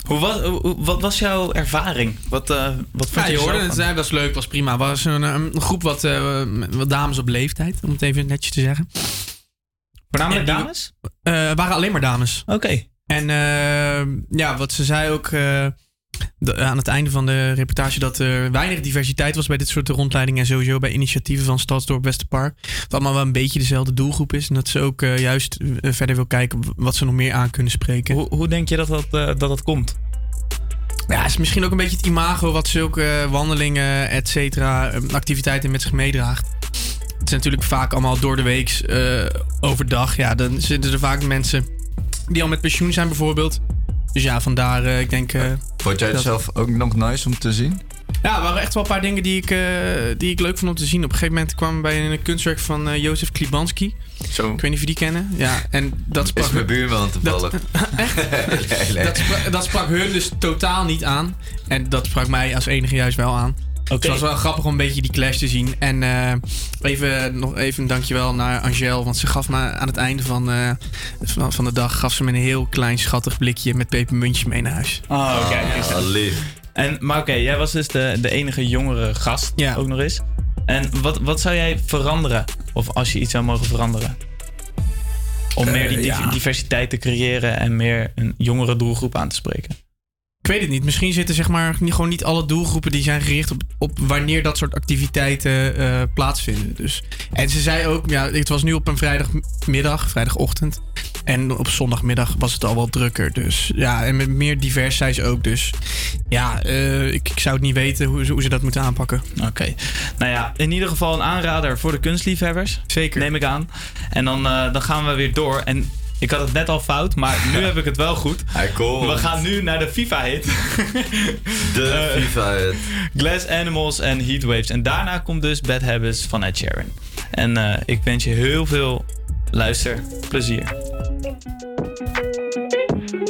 Hoe was, wat was jouw ervaring? Wat, eh wat vond Ja, je hoorde het, zei, was leuk, was prima. Het was een, een groep wat, eh, wat dames op leeftijd, om het even netjes te zeggen. Voornamelijk dames? Eh, waren alleen maar dames. Oké. En eh, ja, wat ze zei ook eh, de- aan het einde van de reportage... dat er weinig diversiteit was bij dit soort rondleidingen... en sowieso bij initiatieven van Stadsdorp Westerpark. Dat allemaal wel een beetje dezelfde doelgroep is. En dat ze ook eh, juist eh, verder wil kijken wat ze nog meer aan kunnen spreken. Hoe, hoe denk je dat dat, eh, dat, dat komt? Ja, het is misschien ook een beetje het imago wat zulke wandelingen, et cetera, eh, activiteiten met zich meedraagt. Het is natuurlijk vaak allemaal door de week eh, overdag. Ja, dan zitten er vaak mensen die al met pensioen zijn bijvoorbeeld. Dus ja, vandaar, eh, ik denk... eh, Vond jij het dat- zelf ook nog nice om te zien? Ja, er waren echt wel een paar dingen die ik, eh, die ik leuk vond om te zien. Op een gegeven moment kwam bij een kunstwerk van Jozef Klibanski. Zo. Ik weet niet of je die kennen. Ja, en dat sprak... Is mijn buurman toevallig. nee, nee. Dat, sprak, dat sprak hun dus totaal niet aan. En dat sprak mij als enige juist wel aan. Dus het was wel grappig om een beetje die clash te zien. En eh, even, nog even een dankjewel naar Angel. Want ze gaf me aan het einde van, eh, van, van de dag... gaf ze me een heel klein schattig blikje met pepermuntjes mee naar huis. Oh, oké. kijk eens. En, maar oké, jij was dus de, de enige jongere gast ook nog eens. En wat, wat zou jij veranderen? Of als je iets zou mogen veranderen? Om Eh, meer die ja. div- diversiteit te creëren en meer een jongere doelgroep aan te spreken. Ik weet het niet. Misschien zitten zeg maar niet, gewoon niet alle doelgroepen die zijn gericht op, op wanneer dat soort activiteiten eh, plaatsvinden. Dus. En ze zei ook, ja, het was nu op een vrijdagmiddag, vrijdagochtend. En op zondagmiddag was het al wel drukker. Dus ja, en met meer divers zei ze ook. Dus ja, eh, ik, ik zou het niet weten hoe, ze- hoe ze dat moeten aanpakken. Oké. Nou ja, in ieder geval een aanrader voor de kunstliefhebbers. Zeker. Neem ik aan. En dan, eh, dan gaan we weer door. En ik had het net al fout, maar nu heb ik het wel goed. Hij komt. We gaan nu naar de FIFA-hit. De Eh, FIFA-hit. Glass Animals en Heatwaves. En daarna komt dus Bad Habits van Ed Sheeran. En eh, ik wens je heel veel luisterplezier.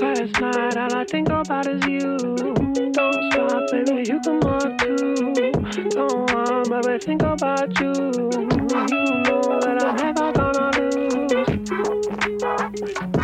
Last night, all I think about is you. Don't stop, baby, you can walk too. Don't want, baby, think about you. You know that I'm never gonna lose. Bye.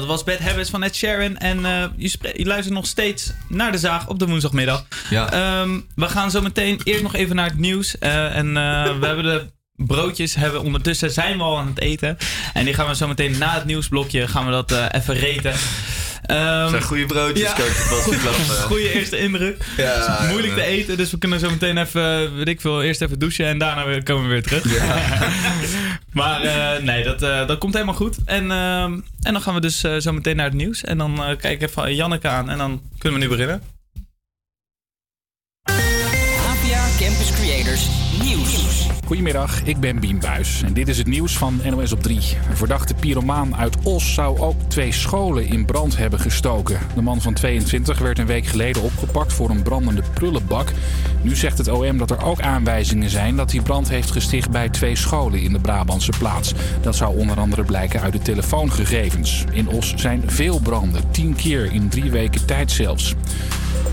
Dat was Bad Habits van Ed Sheeran. En eh, je, luistert nog steeds naar de zaag op de woensdagmiddag. Ja. Ehm, we gaan zo meteen eerst nog even naar het nieuws. Eh, en eh, we hebben de broodjes, hebben ondertussen zijn we al aan het eten. En die gaan we zo meteen na het nieuwsblokje gaan we dat even reten. Ehm, Zijn goede broodjes, verklappen. Goede eerste indruk. Ja, Het is moeilijk ja. te eten, dus we kunnen zo meteen even, weet ik veel, eerst even douchen en daarna weer, komen we weer terug. maar eh, nee, dat, dat komt helemaal goed. En, ehm, en dan gaan we dus eh, zo meteen naar het nieuws. En dan eh, kijk ik even Janneke aan en dan kunnen we nu beginnen. APA Campus Creators Nieuws. Goedemiddag, ik ben Bien Buis en dit is het nieuws van NOS op 3. Een verdachte pyromaan uit Os zou ook twee scholen in brand hebben gestoken. De man van 22 werd een week geleden opgepakt voor een brandende prullenbak. Nu zegt het OM dat er ook aanwijzingen zijn dat hij brand heeft gesticht bij twee scholen in de Brabantse plaats. Dat zou onder andere blijken uit de telefoongegevens. In Os zijn veel branden, 10 keer in drie weken tijd zelfs.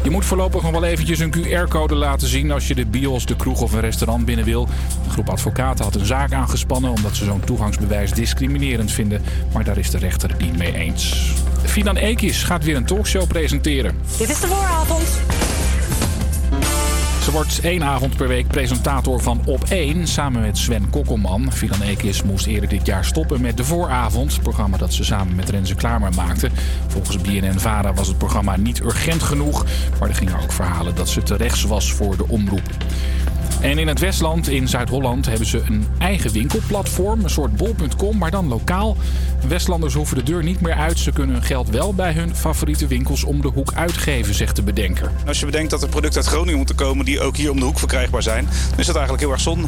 Je moet voorlopig nog wel eventjes een QR-code laten zien als je de bios, de kroeg of een restaurant binnen wil. Een groep advocaten had een zaak aangespannen omdat ze zo'n toegangsbewijs discriminerend vinden. Maar daar is de rechter niet mee eens. Fidan Ekis gaat weer een talkshow presenteren. Dit is de vooravond. Wordt één avond per week presentator van Op 1 samen met Sven Kokkelman. Fidan Ekis moest eerder dit jaar stoppen met De Vooravond, programma dat ze samen met Renze Klamer maakte. Volgens BNN-Vara was het programma niet urgent genoeg, maar er gingen ook verhalen dat ze te rechts was voor de omroep. En in het Westland, in Zuid-Holland, hebben ze een eigen winkelplatform. Een soort bol.com, maar dan lokaal. Westlanders hoeven de deur niet meer uit. Ze kunnen hun geld wel bij hun favoriete winkels om de hoek uitgeven, zegt de bedenker. Als je bedenkt dat er producten uit Groningen moeten komen die ook hier om de hoek verkrijgbaar zijn, dan is dat eigenlijk heel erg zonde.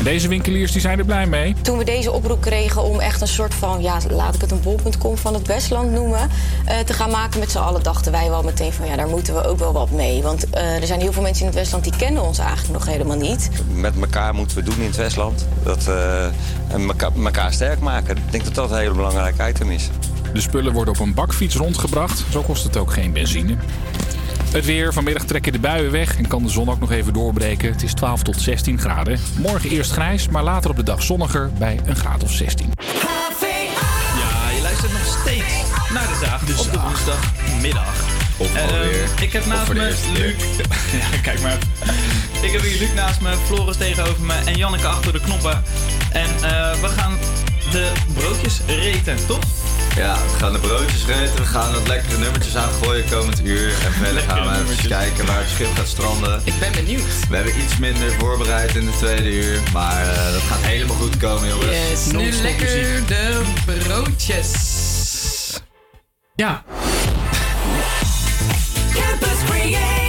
En deze winkeliers die zijn er blij mee. Toen we deze oproep kregen om echt een soort van, ja, laat ik het een bol.com van het Westland noemen, eh, te gaan maken met z'n allen, dachten wij wel meteen van, ja, daar moeten we ook wel wat mee. Want eh, er zijn heel veel mensen in het Westland die kennen ons eigenlijk nog helemaal niet. met elkaar moeten we doen in het Westland. Dat, eh, en elkaar, elkaar sterk maken. Ik denk dat dat een hele belangrijk item is. De spullen worden op een bakfiets rondgebracht. Zo kost het ook geen benzine. Het weer. Vanmiddag trekken de buien weg en kan de zon ook nog even doorbreken. Het is 12 tot 16 graden. Morgen eerst grijs, maar later op de dag zonniger bij een graad of 16. Ja, je luistert nog steeds naar de zaag op de woensdagmiddag. Of Ehm, ik heb naast me Luc. ja, kijk maar. Ik heb hier Luc naast me, Floris tegenover me en Janneke achter de knoppen. En eh, we gaan de broodjes reten, toch? Ja, we gaan de broodjes reten. We gaan wat lekkere nummertjes aangooien komend uur. En verder gaan we even kijken waar het schip gaat stranden. Ik ben benieuwd. We hebben iets minder voorbereid in de tweede uur. Maar eh, dat gaat helemaal goed komen, jongens. Yes, nu lekker de broodjes. Ja. Campus. Ja,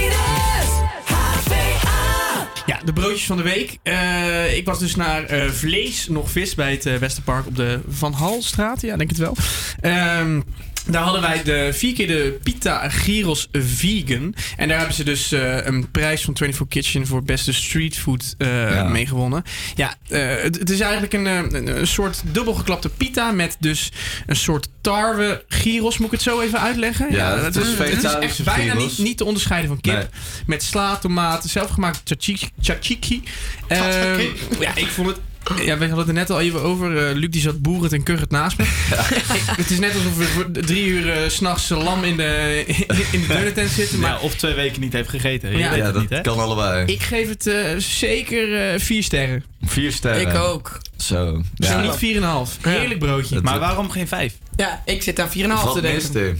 de broodjes van de week. Eh, ik was dus naar eh, Vlees nog vis bij het eh, Westerpark op de Van Halstraat. Ja, denk het wel. Ehm, daar hadden wij de vier keer de Pita Gyros Vegan. En daar hebben ze dus eh, een prijs van 24 Kitchen voor beste streetfood eh mee gewonnen. Ja, eh, het, het is eigenlijk een, eh, een, een soort dubbelgeklapte pita met dus een soort tarwe gyros. Moet ik het zo even uitleggen? Ja, het is het is echt bijna niet, niet te onderscheiden van kip. Nee. Met sla, tomaten, zelfgemaakt tzatziki. tzatziki. Eh, ja, ik vond het... Ja, we hadden het er net al even over. Eh, Luc die zat boerend en kuchend naast me. Het is net alsof we voor drie uur 's s'nachts lam in de, in, in de deurentent zitten. Maar Ja, of twee weken niet heeft gegeten. Je Ja. weet Ja, het dat niet, hè? kan allebei. ik geef het eh, zeker eh, vier sterren. Vier sterren. Ik ook. Zo. Zo niet 4,5. Heerlijk broodje. Maar waarom geen vijf? Ja, ik zit aan 4,5 te denken.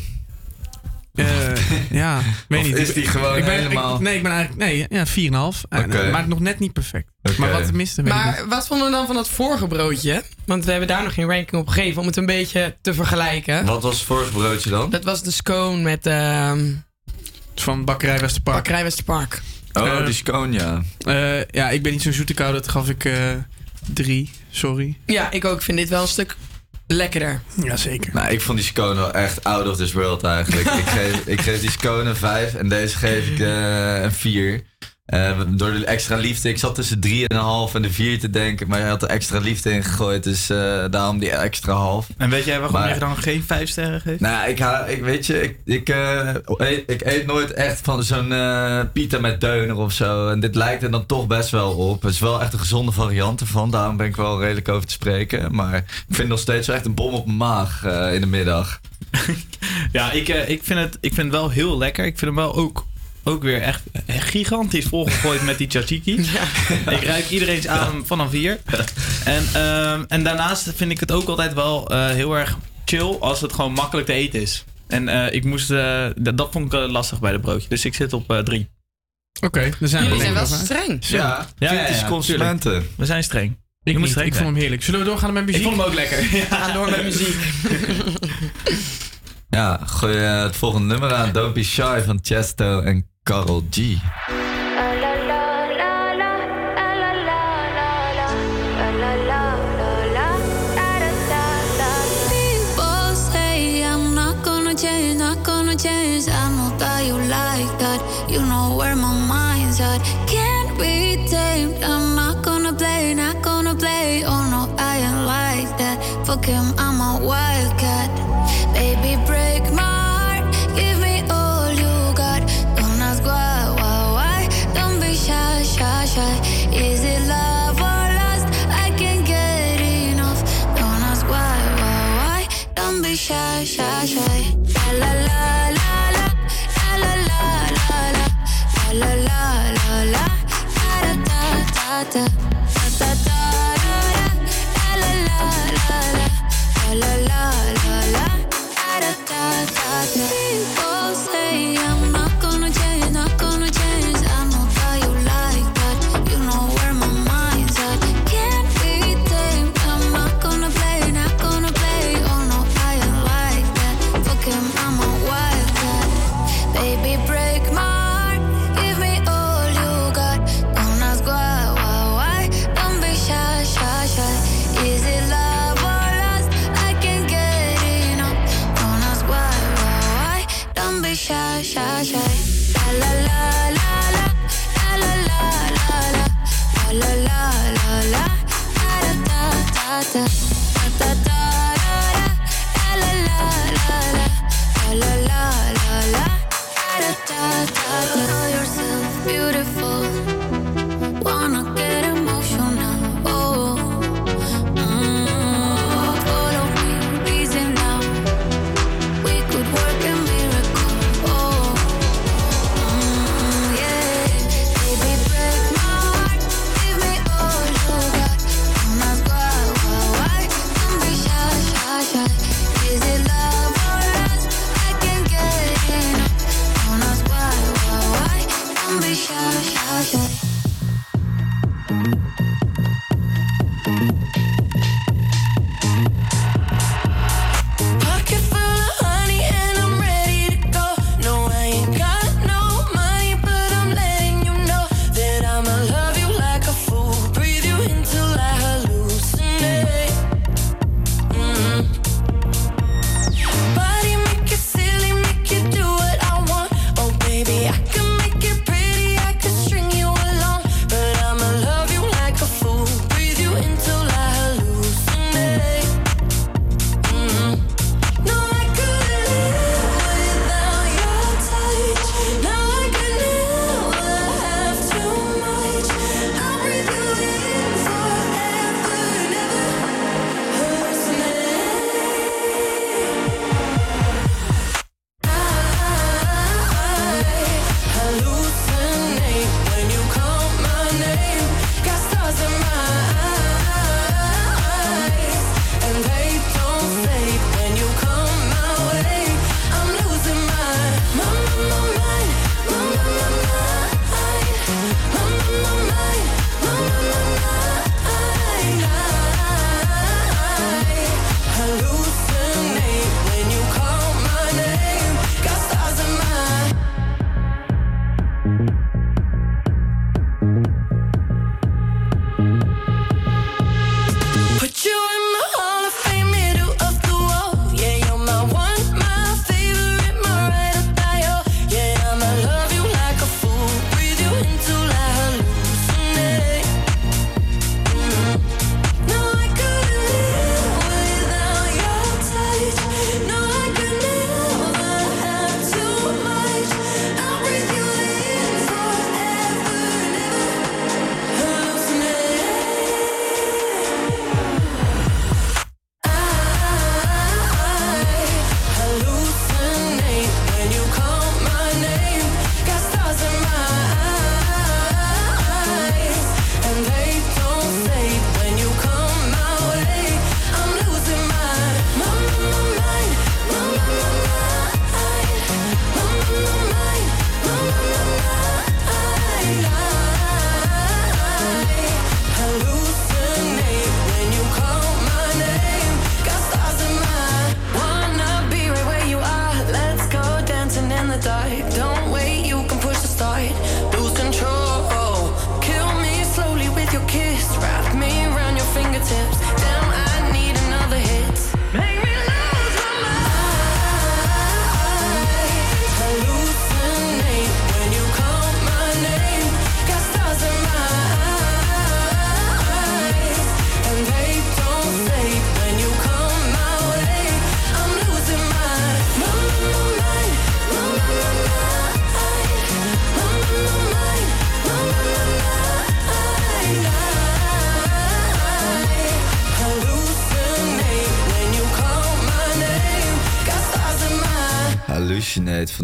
Eh, ja, weet niet. is die gewoon ik ben, helemaal- Ik, nee, ik ben eigenlijk... Nee, ja, 4,5. Eh, Oké. maar nog net niet perfect. Maar wat miste, weet ik niet. Maar wat vonden we dan van dat vorige broodje? Want we hebben daar nog geen ranking op gegeven om het een beetje te vergelijken. Wat was het vorige broodje dan? Dat was de scone met ehm Van Bakkerij Westerpark. Bakkerij Westerpark. Oh, Eh, die scone, ja. Eh, ja, ik ben niet zo'n zoete kou. Dat gaf ik eh, drie. Sorry. Ja, ik ook. Ik vind dit wel een stuk lekkerder. Jazeker. Nou, ik vond die scone wel echt out of this world eigenlijk. ik, geef, ik geef die scone een 5 en deze geef ik eh, een 4. Door de extra liefde. Ik zat tussen 3,5 en de 4 te denken. Maar je had er extra liefde in gegooid. Dus eh, daarom die extra half. En weet jij waarom Maar- je dan geen vijf sterren geeft? Nou, ik, ha- ik weet je, ik, ik, eh, eet, ik eet nooit echt van zo'n eh pita met deuner of zo. En dit lijkt er dan toch best wel op. Het is wel echt een gezonde variant ervan. Daarom ben ik wel redelijk over te spreken. Maar ik vind nog steeds wel echt een bom op mijn maag eh, in de middag. Ja, ik, eh, ik, vind het, ik vind het wel heel lekker. Ik vind hem wel ook, ook weer echt gigantisch volgegooid met die tzatziki. Ik ruik iedereen's adem vanaf hier. En, ehm, en daarnaast vind ik het ook altijd wel eh, heel erg chill als het gewoon makkelijk te eten is. En eh, ik moest, eh, dat, dat vond ik eh, lastig bij de broodje. Dus ik zit op eh, drie. Oké, dan zijn Jullie we zijn wel streng. Zo. Ja, kritische consumenten. We zijn streng. Ik, moet streng ik vond hem heerlijk. Zullen we doorgaan met muziek? Ik vond hem ook lekker. Ga door met muziek. Ja, gooi het volgende nummer aan. Don't Be Shy van Chesto en Carol G. Change. I know that you like that. You know where my mind's at. Can't be tamed. I'm not gonna play, not gonna play. Oh no, I ain't like that. Fuck him, I'm shy, shy, shy. La la la la la. La la la la la. La la la la da da da da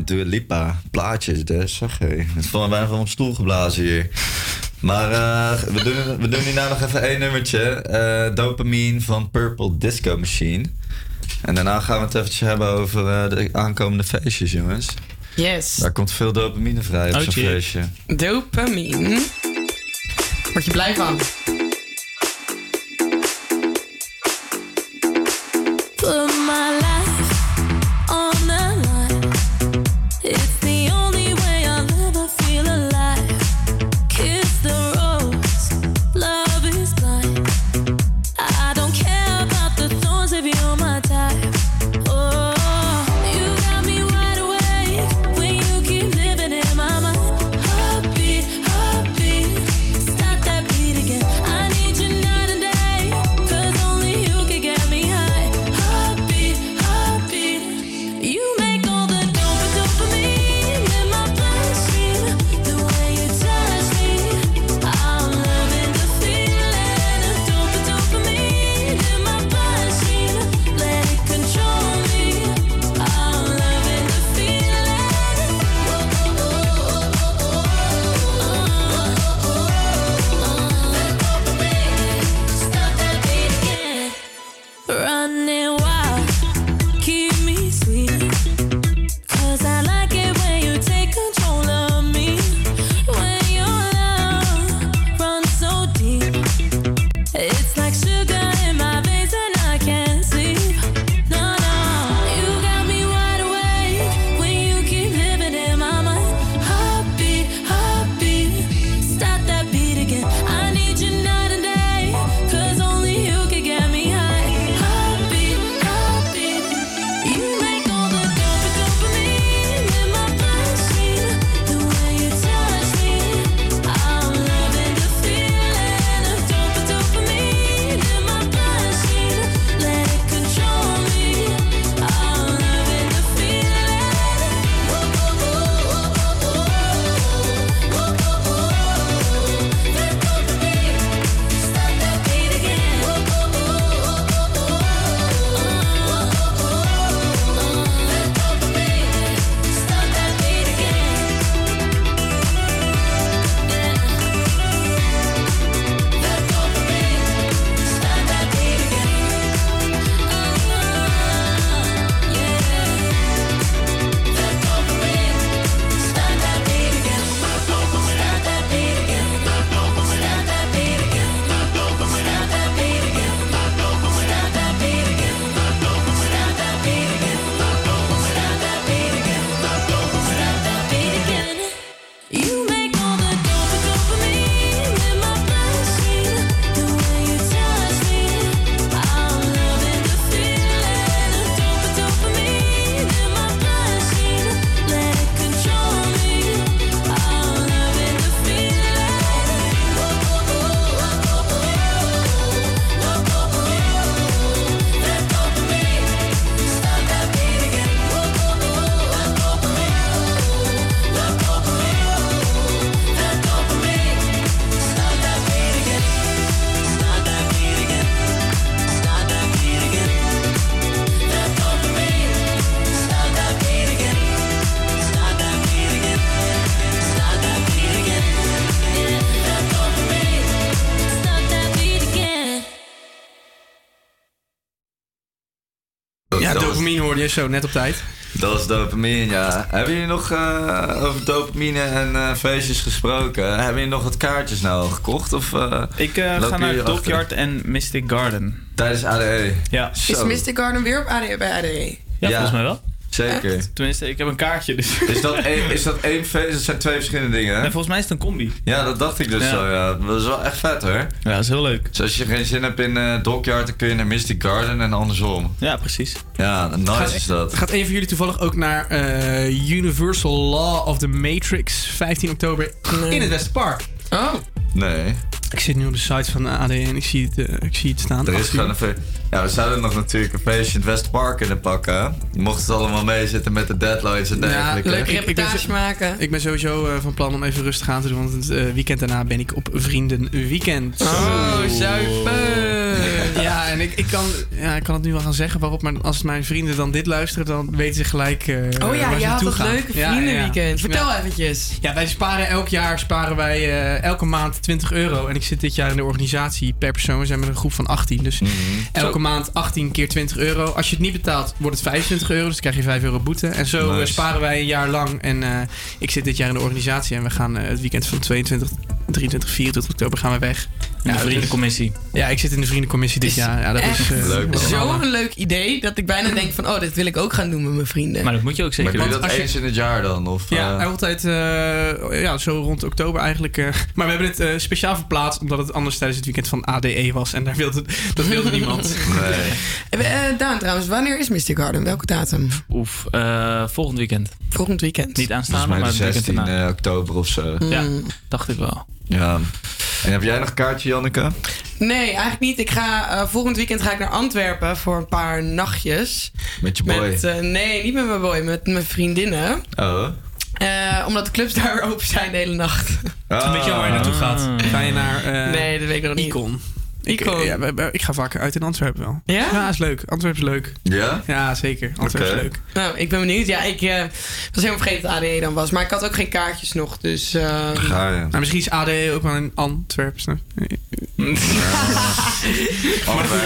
Dua Lipa plaatjes, dus zag je. Het is van mij van mijn stoel geblazen hier. Maar eh, we, doen, we doen hierna nog even één nummertje. Eh, dopamine van Purple Disco Machine. En daarna gaan we het eventjes hebben over eh, de aankomende feestjes, jongens. Yes. Daar komt veel dopamine vrij op zo'n oh, feestje. Dopamine. Word je blij van? hoorde je zo net op tijd. Dat is dopamine, ja. Hebben jullie nog eh, over dopamine en eh, feestjes gesproken? Hebben jullie nog wat kaartjes nou gekocht? Of, eh, ik ga naar Dockyard en Mystic Garden. Tijdens ADE? Ja. Is Mystic Garden weer op ADE, bij ADE? Ja, volgens mij wel. Zeker. Tenminste, ik heb een kaartje. Dus. Is dat, één, is dat één feest? Dat zijn twee verschillende dingen, hè? En volgens mij is het een combi. Ja, dat dacht ik dus Ja. zo, ja. Dat is wel echt vet, hoor. Ja, dat is heel leuk. Dus als je geen zin hebt in eh Dockyard, dan kun je naar Mystic Garden en andersom. Ja, precies. Ja, nice Gaat- is dat. Gaat een van jullie toevallig ook naar eh, Universal Law of the Matrix 15 oktober in het Westerpark? Oh. Nee. Ik zit nu op de site van de AD en ik zie het, eh, ik zie het staan. Er is 18. gewoon een Ja, we zouden nog natuurlijk een feestje in het Westpark kunnen pakken. hè? Mocht het allemaal meezitten met de deadlines en dergelijke. Leuk Ik- ik ben reportage zo- maken. Ik ben sowieso eh, van plan om even rustig aan te doen, want het eh, weekend daarna ben ik op Vriendenweekend. Oh, zuipen. Ja, en ik, ik, kan, ja, ik kan het nu wel gaan zeggen waarop, maar als mijn vrienden dan dit luisteren, dan weten ze gelijk eh Oh ja, waar je had dat gaan. leuke Ja, ja, ja. vriendenweekend. Vertel Ja. eventjes. Ja, wij sparen elk jaar sparen wij eh, elke maand 20 euro. En ik zit dit jaar in de organisatie per persoon. We zijn met een groep van 18. Dus elke Maand 18 keer 20 euro. Als je het niet betaalt, wordt het 25 euro. Dus dan krijg je 5 euro boete. En zo Nice. eh, sparen wij een jaar lang. En eh, ik zit dit jaar in de organisatie. En we gaan eh, het weekend van 22, 23, 24 oktober gaan we weg. In de is- vriendencommissie. Ja, ik zit in de vriendencommissie dit jaar. Ja, dat Echt is Leuk, man. Zo'n leuk idee dat ik bijna denk van, oh, dit wil ik ook gaan doen met mijn vrienden. Maar dat moet je ook Maar zeker doe je dat als je- eens in het jaar dan? Of, Ja, eh, altijd eh, ja, zo rond oktober eigenlijk. eh. maar we hebben het eh, speciaal verplaatst omdat het anders tijdens het weekend van ADE was. En daar wilde, dat wilde niemand. nee. Daan trouwens, wanneer is Mystic Garden? Welke datum? Oef, eh, volgend weekend. Volgend weekend. Niet Volgens aanstaande, mij maar de het weekend 16 daarna. eh, oktober of zo. Ja, Mm. dacht ik wel. Ja. En heb jij nog een kaartje, Janneke? Nee, eigenlijk niet. Ik ga, eh, volgend weekend ga ik naar Antwerpen voor een paar nachtjes. Met je boy? Met, eh, nee, niet met mijn boy, met mijn vriendinnen. Oh. Eh, omdat de clubs daar weer open zijn de hele nacht. Ah. Weet je al waar je naartoe gaat? Ga je naar eh, nee, dat weet ik nog niet. Icon? Ik, Icon. ja, ik ga vaker uit in Antwerpen wel. Ja? Ja, is leuk. Antwerpen is leuk. Ja? Ja, zeker. Antwerpen Oké. is leuk. Nou, ik ben benieuwd. Ja, ik eh, was helemaal vergeten dat ADE dan was. Maar ik had ook geen kaartjes nog, dus... eh, Ga je. Maar misschien is ADE ook wel in Antwerpen. snap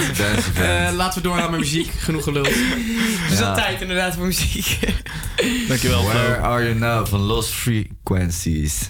Event. Eh, laten we doorgaan met muziek. Genoeg gelul. Er is Ja. al tijd inderdaad voor muziek. Dankjewel, Where Flo. are you now van Lost Frequencies?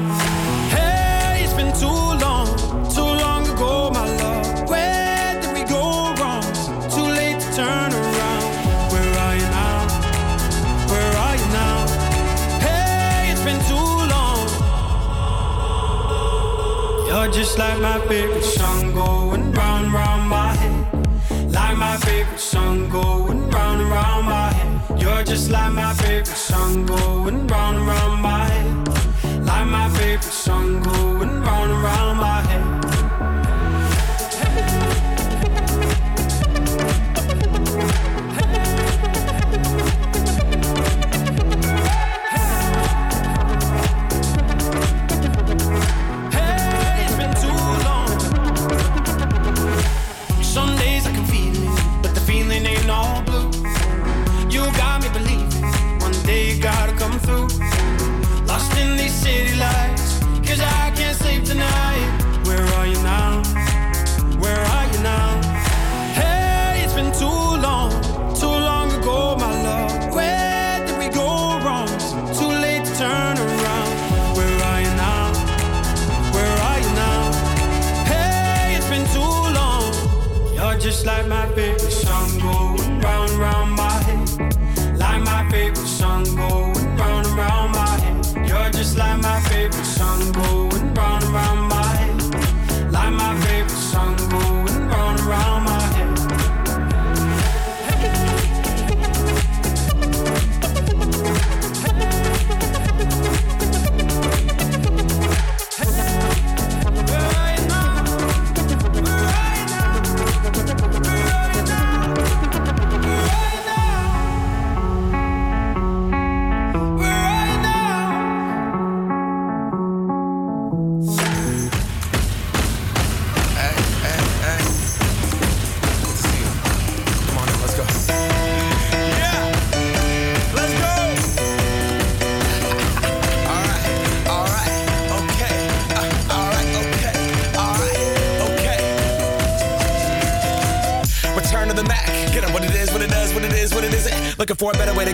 Just like my favorite song going round, round my head. Like my favorite song going round round my head. You're just like my favorite song going round round my head. Like my favorite song going round round my head. Where are you now? Where are you now? Hey, it's been too long, too long ago, my love. Where did we go wrong? Too late turn around. Where are you now? Where are you now? Hey, it's been too long. You're just like my favorite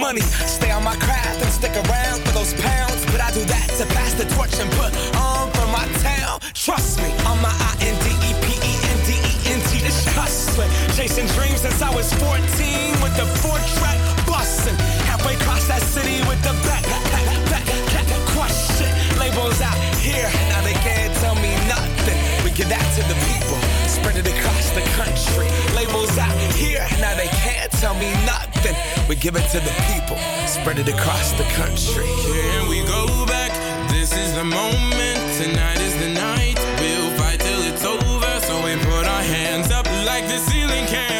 Money, stay on my craft and stick around for those pounds. But I do that to pass the torch and put on for my town. Trust me, on my I N D E P E N D E N T. This hustling, chasing dreams since I was 14 with the four track busting. Halfway across that city with the back, back, back, back, shit. Labels out here, now they can't tell me nothing. We give that to the people, spread it across the country. Labels out here, now they can't tell me nothing. We give it to the people, spread it across the country. Here we go back. This is the moment. Tonight is the night. We'll fight till it's over. So we put our hands up like the ceiling can't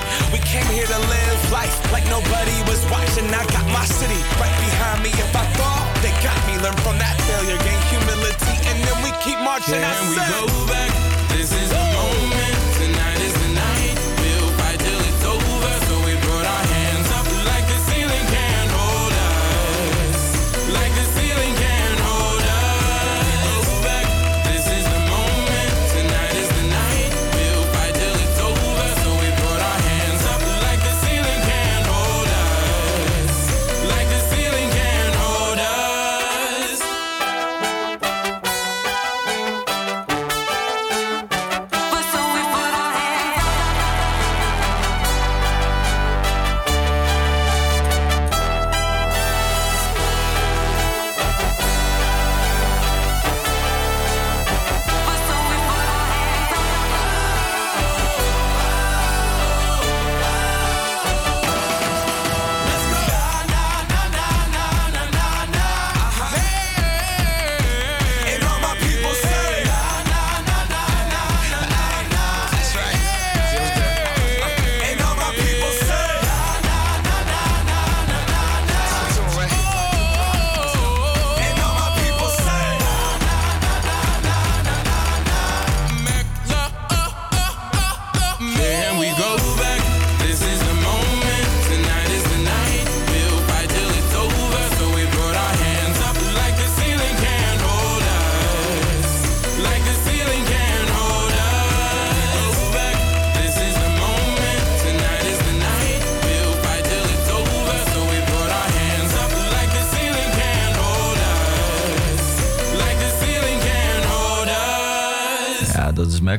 We came here to live life like nobody was watching. I got my city right behind me. If I fall, they got me. Learn from that failure, gain humility, and then we keep marching. I we go back? This is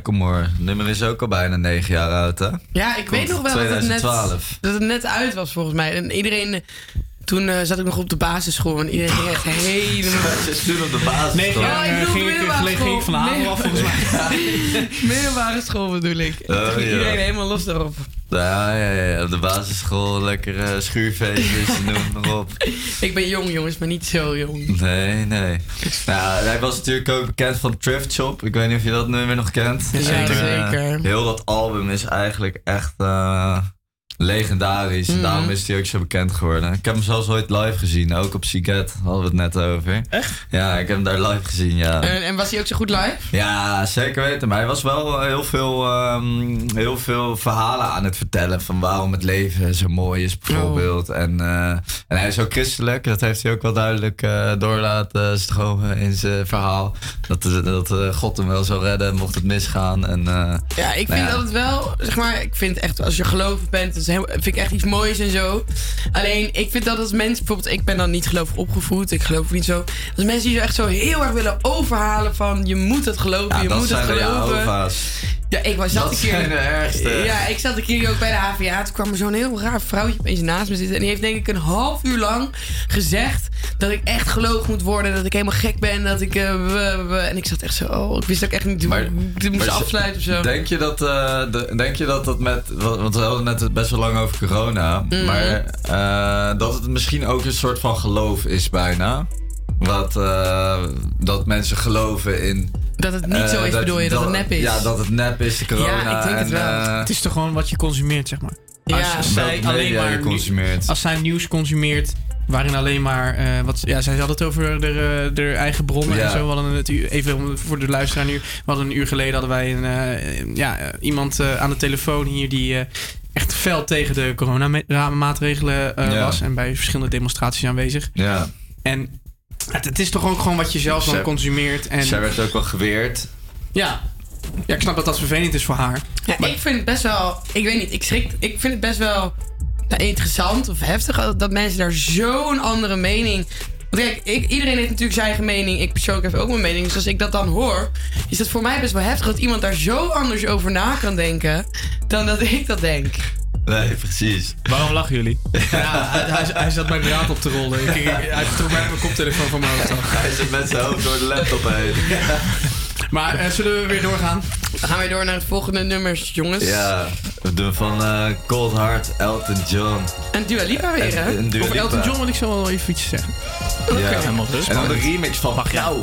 Macklemore. Nummer is ook al bijna negen jaar oud, hè? Ja, ik weet nog wel dat het, net, 2012. dat het net uit was volgens mij. En iedereen... eh, Toen eh, zat ik nog op de basisschool en iedereen ging echt helemaal... Ze toen op de basis. Nee, Ja, ik bedoel ging ik, middelbare ging ik school. van de af volgens mij. Middelbare school bedoel ik. En Oh, toen ging ja. iedereen helemaal los daarop. Ja, ja, ja. Op de basisschool lekker eh, schuurfeestjes, noem maar op. Ik ben jong jongens, maar niet zo jong. Nee, nee. Nou, hij was natuurlijk ook bekend van Thrift Shop. Ik weet niet of je dat nummer nog kent. Ja, En, zeker. heel dat album is eigenlijk echt eh, legendarisch. Mhm. Daarom is hij ook zo bekend geworden. Ik heb hem zelfs ooit live gezien, ook op Siget hadden we het net over. Echt? Ja, ik heb hem daar live gezien, ja. En, en was hij ook zo goed live? Ja, zeker weten. Maar hij was wel heel veel, ehm, heel veel verhalen aan het vertellen van waarom het leven zo mooi is, bijvoorbeeld. En, eh, en hij is ook christelijk. Dat heeft hij ook wel duidelijk eh door laten stromen in zijn verhaal. Dat, dat eh, God hem wel zou redden mocht het misgaan. En, eh, Ja, ik nou vind ja. dat het wel, zeg maar, ik vind echt, als je gelovig bent, heel- vind ik echt iets moois en zo. Alleen, ik vind dat als mensen, bijvoorbeeld, ik ben dan niet gelovig opgevoed. Ik geloof niet zo. Als mensen die zo echt zo heel erg willen overhalen van je moet het geloven, Ja, je dat moet het zijn geloven. Ja, ik was zat Dat een keer. de ergste. Ja, ik zat een keer ook bij de HVA. Toen kwam er zo'n heel raar vrouwtje opeens naast me zitten. En die heeft denk ik een half uur lang gezegd dat ik echt geloofd moet worden. Dat ik helemaal gek ben. Dat ik. eh, we- we- en ik zat echt zo. Oh, ik wist ook echt niet hoe hoe ik moest Maar afsluiten of zo. Denk je dat, eh, de- denk je dat dat met. Want we hadden net best wel lang over corona. Mhm. Maar eh, dat het misschien ook een soort van geloof is bijna. Wat, dat mensen geloven in. Dat het niet eh, zo is, bedoel je? Dat het nep is? Ja, dat het nep is, de corona. Ja, ik denk het en, wel. eh, het is toch gewoon wat je consumeert, zeg maar. Ja. Als, als zij alleen maar consumeert. als zij nieuws consumeert waarin alleen maar eh, wat ja zij had het over de, de eigen bronnen Ja. en zo we hadden het u- even voor de luisteraar nu we hadden een uur geleden hadden wij een eh, ja eh, iemand eh, aan de telefoon hier die eh, echt fel tegen de coronamaatregelen eh Ja. was en bij verschillende demonstraties aanwezig Ja. en het, het is toch ook gewoon wat je zelf dan consumeert en Zij werd ook wel geweerd. ja ja ik snap dat dat vervelend is voor haar Ja, ik vind het best wel. Ik weet niet, ik schrik. Ik vind het best wel nou, interessant of heftig dat- dat mensen daar zo'n andere mening. Want kijk, ik, iedereen heeft natuurlijk zijn eigen mening. Ik persoonlijk heb ook mijn mening. Dus als ik dat dan hoor, is dat voor mij best wel heftig dat iemand daar zo anders over na kan denken dan dat ik dat denk. Nee, precies. Waarom lachen jullie? ja, hij, hij, hij zat mijn draad op te rollen ik, ik- hij trok mij mijn koptelefoon van mijn hoofd af Hij zit met zijn hoofd door de laptop heen. Maar eh, zullen we weer doorgaan? Dan gaan we door naar het volgende nummers, jongens. Ja, we doen van eh, Cold Heart, Elton John. En Dua Lipa weer, hè? En- en Dua Over. Elton John wil ik zo wel even iets zeggen. Ja. helemaal dus. En dan de remix van jou.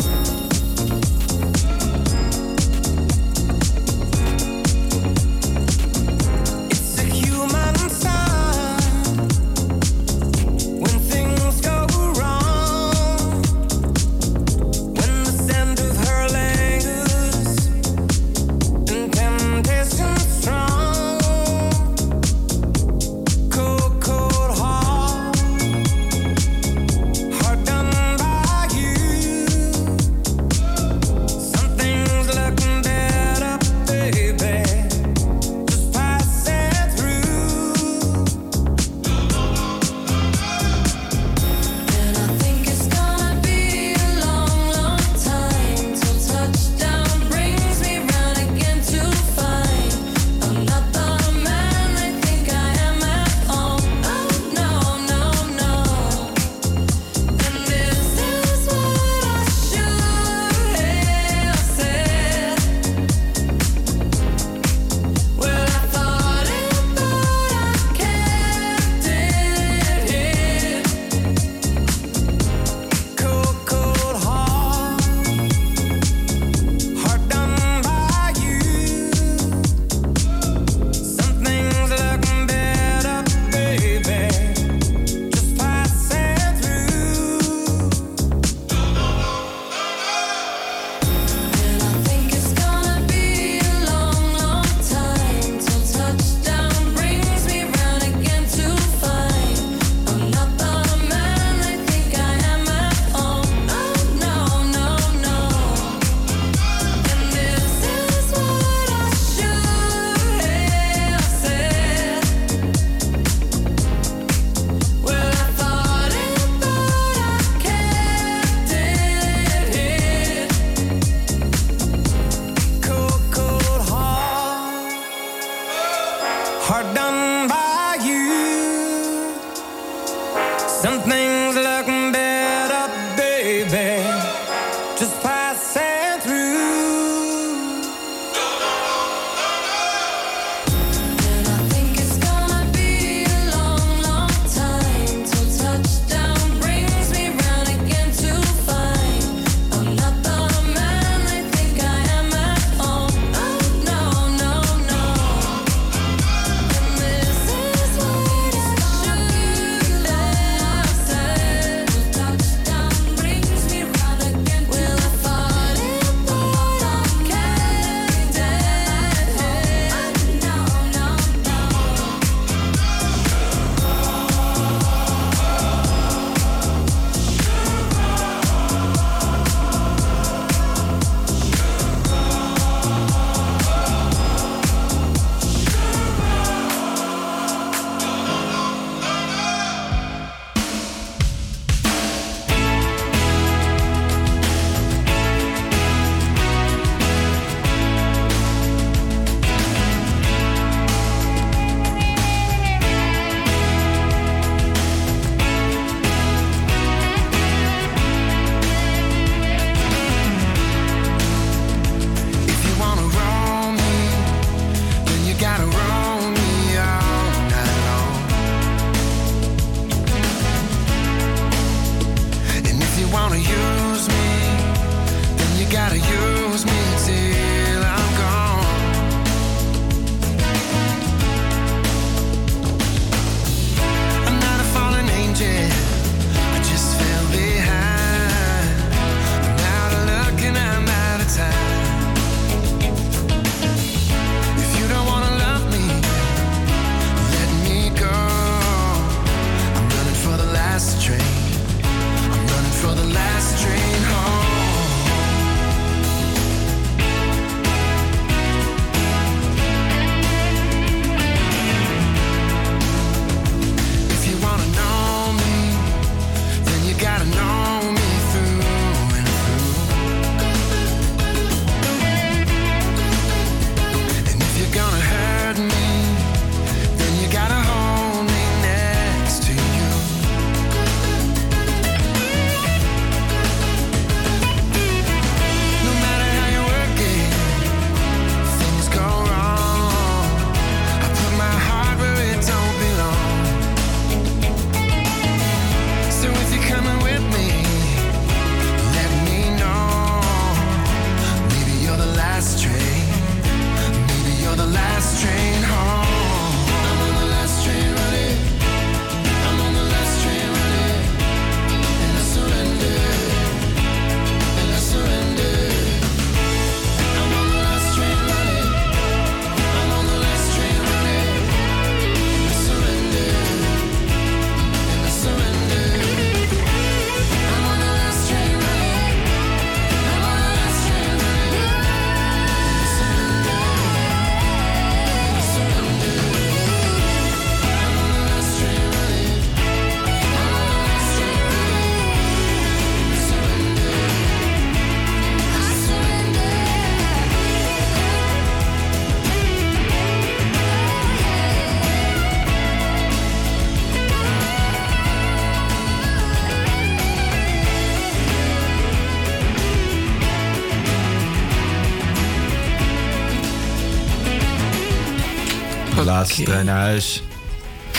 Laatste trein naar huis.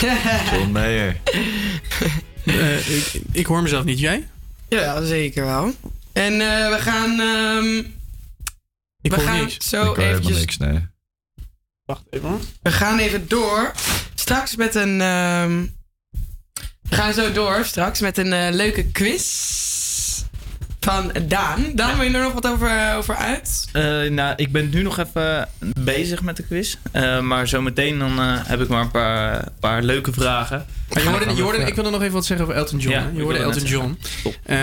John Mayer. Eh, ik, ik hoor mezelf niet. Jij? Ja, zeker wel. En eh, we gaan... ehm, Ik we hoor gaan niks. zo ik hoor helemaal eventjes... niks, nee. Wacht even hoor. We gaan even door. Straks met een. ehm, we gaan zo door straks met een eh, leuke quiz. Van Daan. Daan, wil je er nog wat over, over uit? Eh, nou, ik ben nu nog even bezig met de quiz. Eh, maar zometeen dan eh, heb ik maar een paar, paar leuke vragen. Maar je hoorde, je hoorde, ik wil er nog even wat zeggen over Elton John. Ja, je hoorde Elton John. Eh,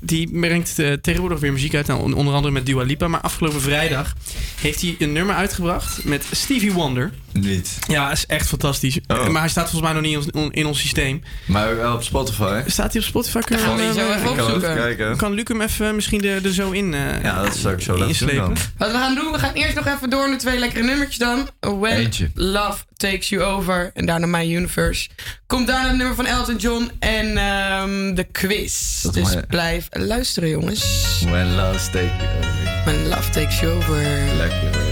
die brengt tegenwoordig weer muziek uit. nou, onder andere met Dua Lipa. Maar afgelopen vrijdag heeft hij een nummer uitgebracht met Stevie Wonder. Niet. Ja, is echt fantastisch. Oh. Maar hij staat volgens mij nog niet in ons, in ons systeem. Maar wel op Spotify. Staat hij op Spotify? Kunnen Gaan we hem, zo eh, even kan opzoeken? even kijken. Kan Luc hem even misschien er, er zo in eh Ja, dat zou ik zo laten doen. Wat we gaan doen, we gaan eerst nog even door naar twee lekkere nummertjes dan. When Eentje. Love Takes You Over en daarna My Universe. Komt daarna het nummer van Elton John en ehm, de quiz. Dat is dus blijf luisteren jongens. When love take over. When Love Takes You Over. Lekker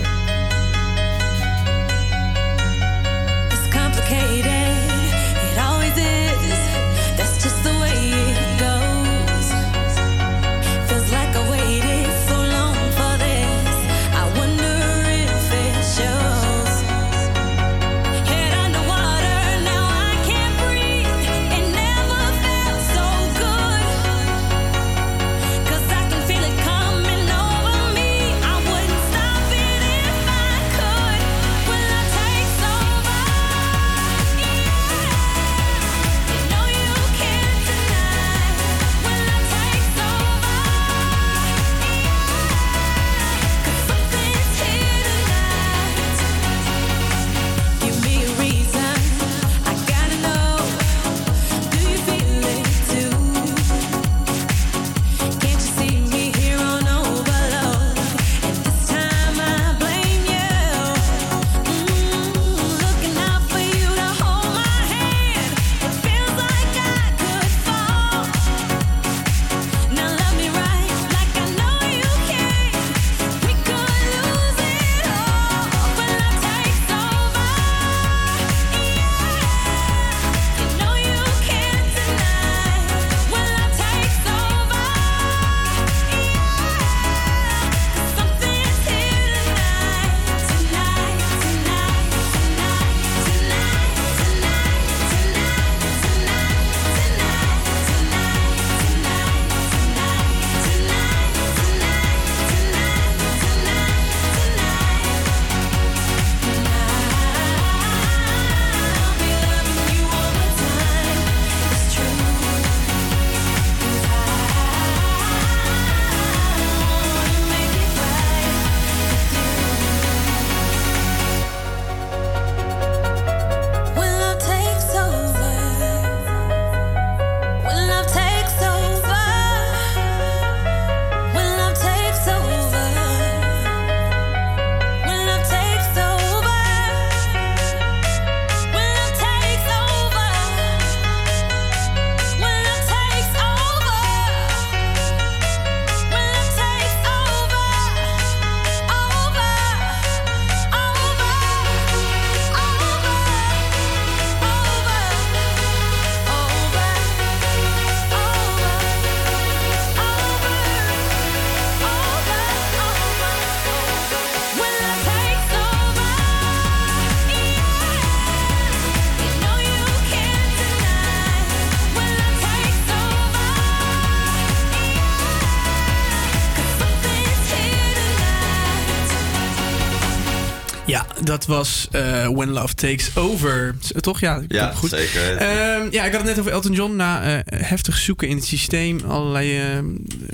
dat was eh, When Love Takes Over. Toch? Ja, ik Ja, goed. zeker. Ehm, ja, ik had het net over Elton John. Na eh, heftig zoeken in het systeem. Allerlei eh,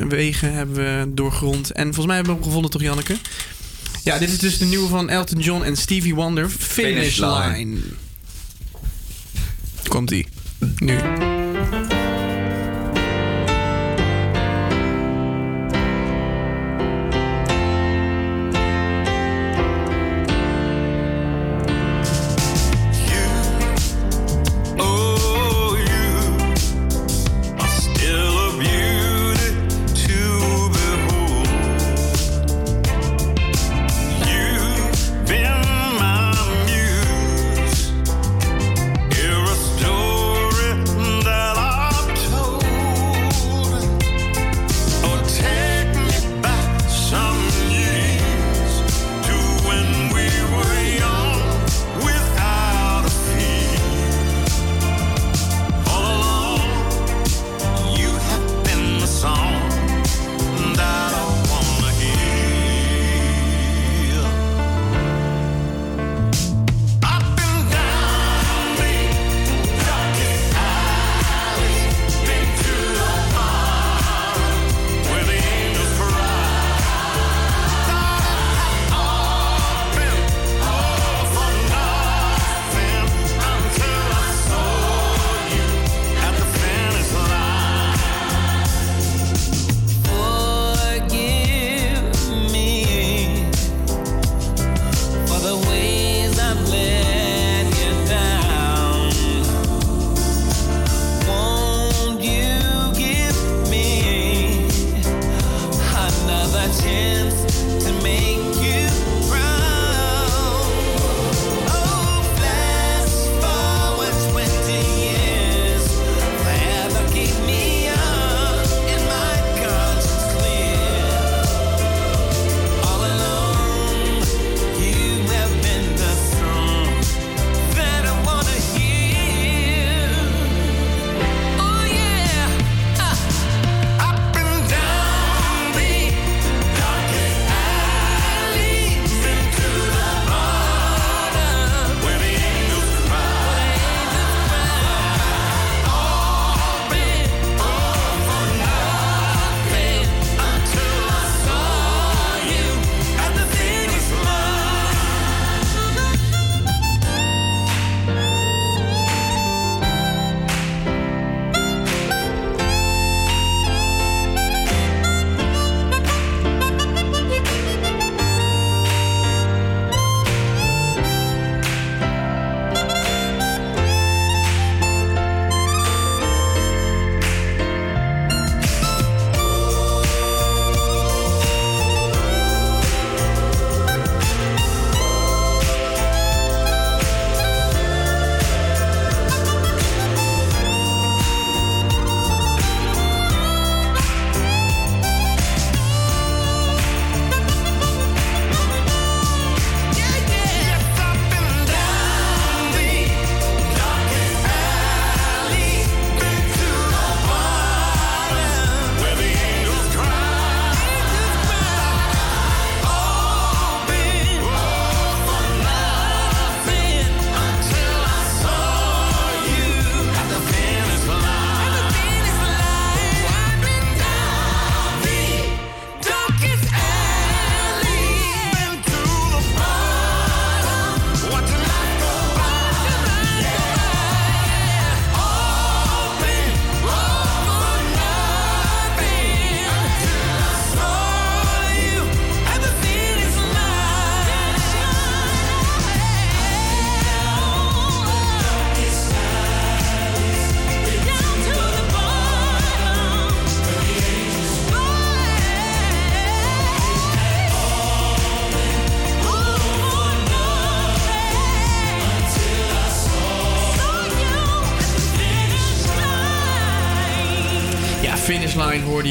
wegen hebben we doorgrond. En volgens mij hebben we hem gevonden, toch Janneke? Ja, dit is dus de nieuwe van Elton John en Stevie Wonder. Finish, Finish Line. Line. Komt-ie. Nu.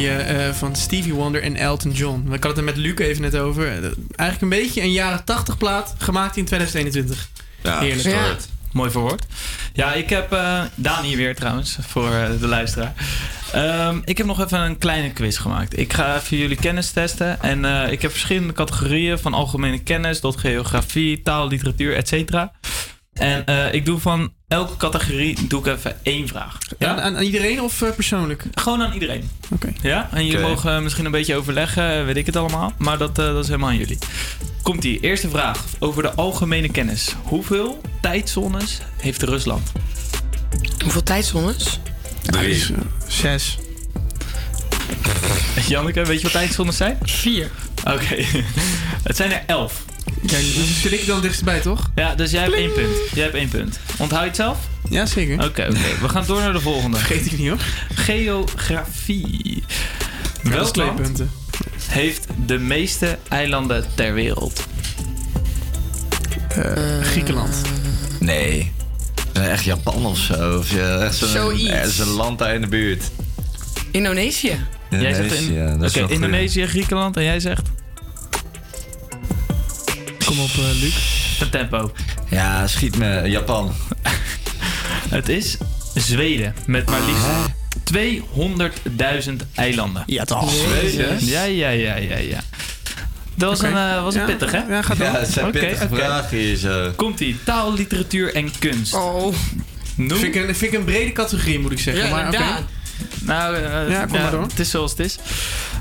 Eh, van Stevie Wonder en Elton John. Ik had het er met Luc even net over. Eh, Eigenlijk een beetje een jaren 80 plaat, gemaakt in 2021. Ja, Heerlijk. Ja. Mooi verwoord. Ja, ik heb eh Daan hier weer trouwens, voor de luisteraar. Ehm, ik heb nog even een kleine quiz gemaakt. Ik ga even jullie kennis testen. En eh, ik heb verschillende categorieën van algemene kennis tot geografie, taal, literatuur, et cetera. En eh, ik doe van elke categorie doe ik even één vraag. Aan, aan iedereen of eh, persoonlijk? Gewoon aan iedereen. Oké. Ja, en jullie mogen misschien een beetje overleggen, weet ik het allemaal. Maar dat, eh, dat is helemaal aan jullie. Komt ie, eerste vraag over de algemene kennis. Hoeveel tijdzones heeft Rusland? Hoeveel tijdzones? Drie. Zes. Janneke, weet je wat tijdzones zijn? Vier. Oké, het zijn er elf. Kijk, dus zit ik dan dichtstbij, toch? Ja, dus jij hebt één punt. Jij hebt één punt. Onthoud je het zelf? Ja, zeker. Oké, oké. We gaan door naar de volgende. Vergeet ik niet hoor. Geografie. is Welk twee land punten. heeft de meeste eilanden ter wereld? Eh, Griekenland. Nee. Eh, Echt Japan of zo. Of ja, echt zo'n Zoiets. er is een land daar in de buurt. Indonesië. Jij zegt in- Indonesië, dat is Oké. Indonesië, Griekenland en jij zegt? Kom op, uh, Luc. Een tempo. Ja, schiet me. Japan. Het is Zweden met maar liefst 200.000 eilanden. Ja, toch? Zweden? Ja, ja, ja, ja, ja. Dat was een, eh, was een Ja. pittig, hè? Ja, gaat door. Ja, het zijn Oké, pittige oké. vragen hier zo. Komt-ie. Taal, literatuur en kunst. Oh. Noem... Vind ik, een, vind ik een brede categorie, moet ik zeggen. Ja, maar. Nou, eh, Ja, kom maar door. Het is zoals het is.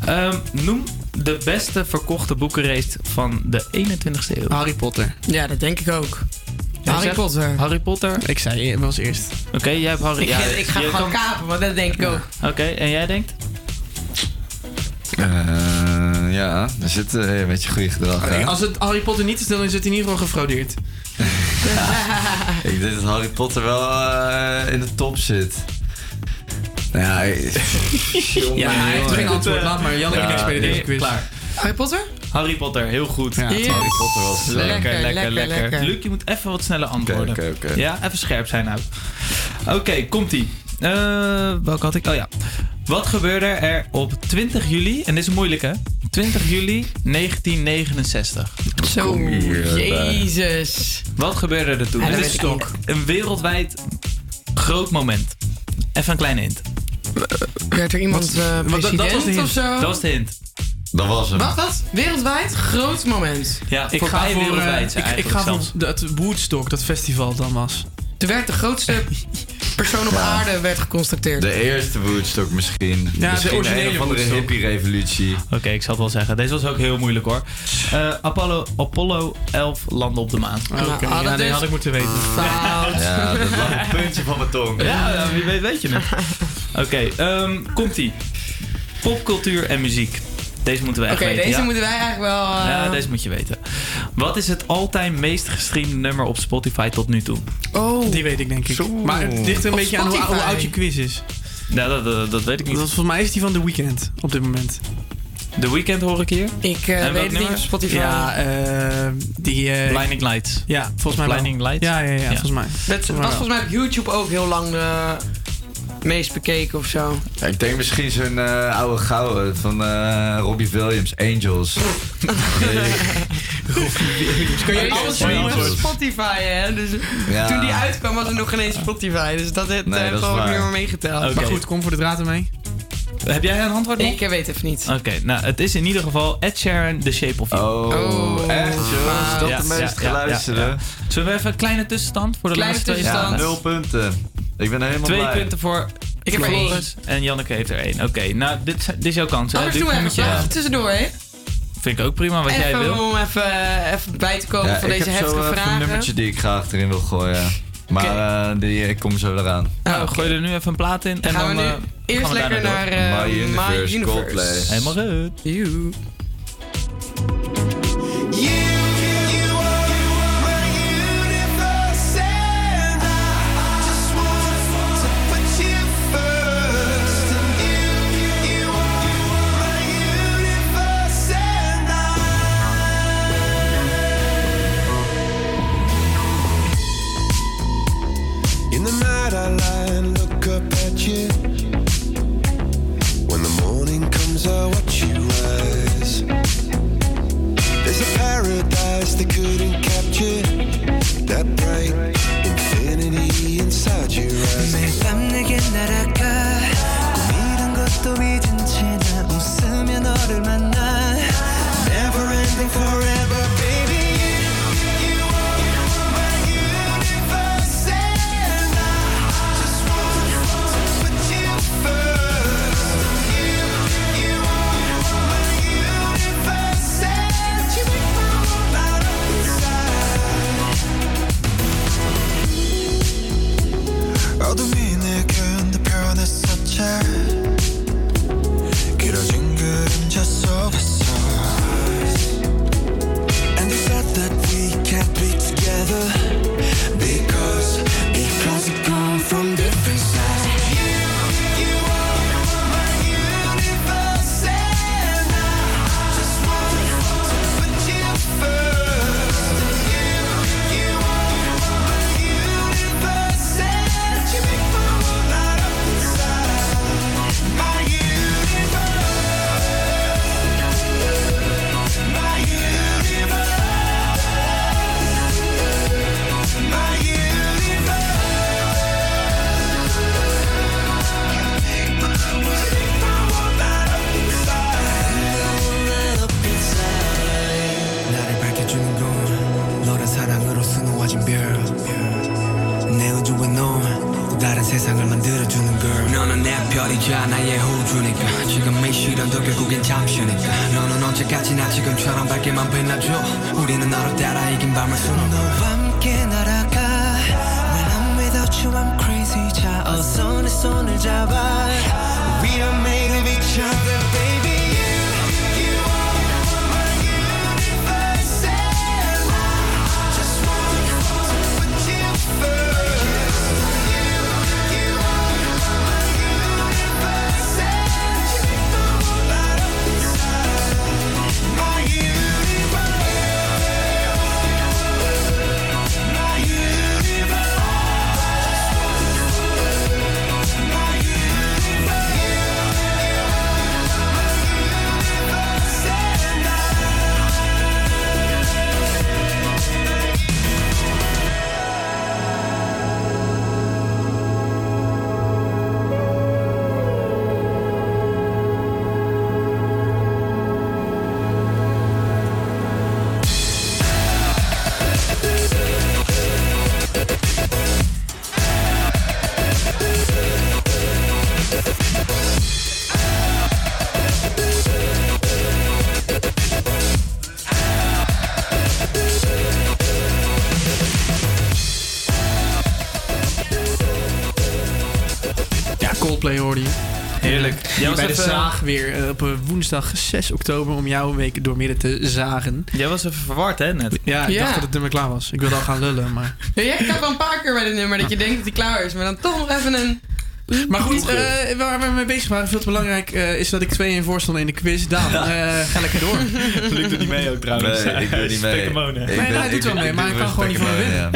Ehm, noem de beste verkochte boekenrace van de 21ste eeuw. Harry Potter. Ja, dat denk ik ook. Jij Harry zegt Potter. Harry Potter. Ik zei, je was eerst. Oké, jij hebt Harry... Ik, ja, ik ga gewoon kan- kapen, want dat denk ik ook. Oké, en jij denkt? Eh, ja, er zit eh, een beetje goede gedrag. Als het Harry Potter niet is, dan is het in ieder geval gefraudeerd. Ik denk dat Harry Potter wel eh, in de top zit. Nou ja, Ja, hij heeft geen antwoord. Laat maar. Jan, ik Ja, niks bij deze quiz. Klaar. Harry Potter? Harry Potter, heel goed. Ja, Yes. Harry Potter was Lekker, lekker, Lekker, lekker. Luc, je moet even wat sneller antwoorden. Oké, oké, oké. Ja, even scherp zijn nou. Oké, komt-ie. Eh, welke had ik? Oh ja. Wat gebeurde er op 20 juli, en dit is moeilijk hè? 20 juli 1969. Zo, hierbij. jezus. Wat gebeurde er toen? Het is een wereldwijd groot moment. Even een kleine hint. Werd er iemand eh dat- dat was de president hint. of zo? Dat was de hint. Dat was hem. Wat, wat? Wereldwijd? Groot moment. Ja, Ik ga voor, eh, wereldwijd ik, ik eigenlijk ga voor zelfs. dat Woodstock, dat festival dan was. Er werd de grootste persoon op aarde werd geconstateerd. De eerste Woodstock misschien. Ja, misschien de originele een of andere Woodstock. hippie-revolutie. Oké, ik zal het wel zeggen. Deze was ook heel moeilijk hoor. Eh, Apollo, Apollo 11 landde op de maan. Oké, hadden ja, die dus- had ik moeten weten. Fout. Ja, dat lag een puntje van mijn tong. Ja, ja, wie weet weet je het. Oké, ehm, komt-ie. Popcultuur en muziek. Deze moeten we echt Oké, weten. deze ja? moeten wij eigenlijk wel... eh, Ja, deze moet je weten. Wat is het all-time meest gestreamde nummer op Spotify tot nu toe? Oh. Die weet ik denk ik. Zo. Maar het ligt er een Op beetje aan hoe, oud je quiz is. Ja, dat, dat, dat weet ik Dat, niet. volgens mij is die van The Weeknd op dit moment. The Weeknd hoor ik hier. Ik eh, weet het niet op Spotify. Ja, eh die... eh, Blinding Lights. Ja, volgens mij wel. Blinding Lights? Ja, ja, ja, Ja. volgens mij. Dat was volgens mij op YouTube ook heel lang de meest bekeken of zo. Ja, ik denk misschien zo'n eh, oude gouden van eh, Robbie Williams, Angels. Kan je Alles alles streamen streamen? op Spotify, hè? Dus Ja. toen die uitkwam was er nog geen eens Spotify. Dus dat heeft Nee, is gewoon meer meegeteld. Maar goed, kom voor de draad ermee. Heb jij een antwoord nog? Ik eh, weet even niet. Oké, nou het is in ieder geval Ed Sheeran, The Shape of You. Oh, Oh. echt jongens? Is dat Ja, de meest ja, geluisterde? ja, ja. Zullen we even een kleine tussenstand voor de Kleine laatste twee? Ja, tussenstand. nul punten. Ik ben helemaal Twee blij. punten voor Ik heb er één. Floris en Janneke heeft er één. Oké, nou dit, is- dit is jouw kans. hè? Anders doen we even je- tussendoor, hè? Vind ik ook prima wat jij Even wil. om even, eh, even bij te komen Ja, van ik deze heb zo heftige even een nummertje die ik graag erin wil gooien. Maar eh, die, ik kom zo eraan. Nou, oké. gooi er nu even een plaat in. Dan en gaan we dan nu eh, eerst gaan we lekker daarna naar door. eh, My Universe, Coldplay. Helemaal goed. 긴 밤을 수놓 너와 함께 날아가 When I'm without you I'm crazy 자 어서 내 손을 잡아 We are made of each other De zaag weer eh, op woensdag 6 oktober om jouw week doormidden te zagen. Jij was even verward, hè, net? Ja, ik Ja. dacht dat het nummer klaar was. Ik wilde al gaan lullen, maar... Ja, jij hebt wel een paar keer bij dit nummer dat je denkt dat hij klaar is, maar dan toch nog even een. Maar goed, eh, waar we mee bezig waren, veel te belangrijk, eh, is dat ik 2-1 voor stond in de quiz. Daan, eh, ga lekker door. Lukt er niet mee ook trouwens. Nee, ik doe niet mee. Ik Nee, ben- nou, hij doet ik wel mee, ik maar hij kan gewoon niet van winnen.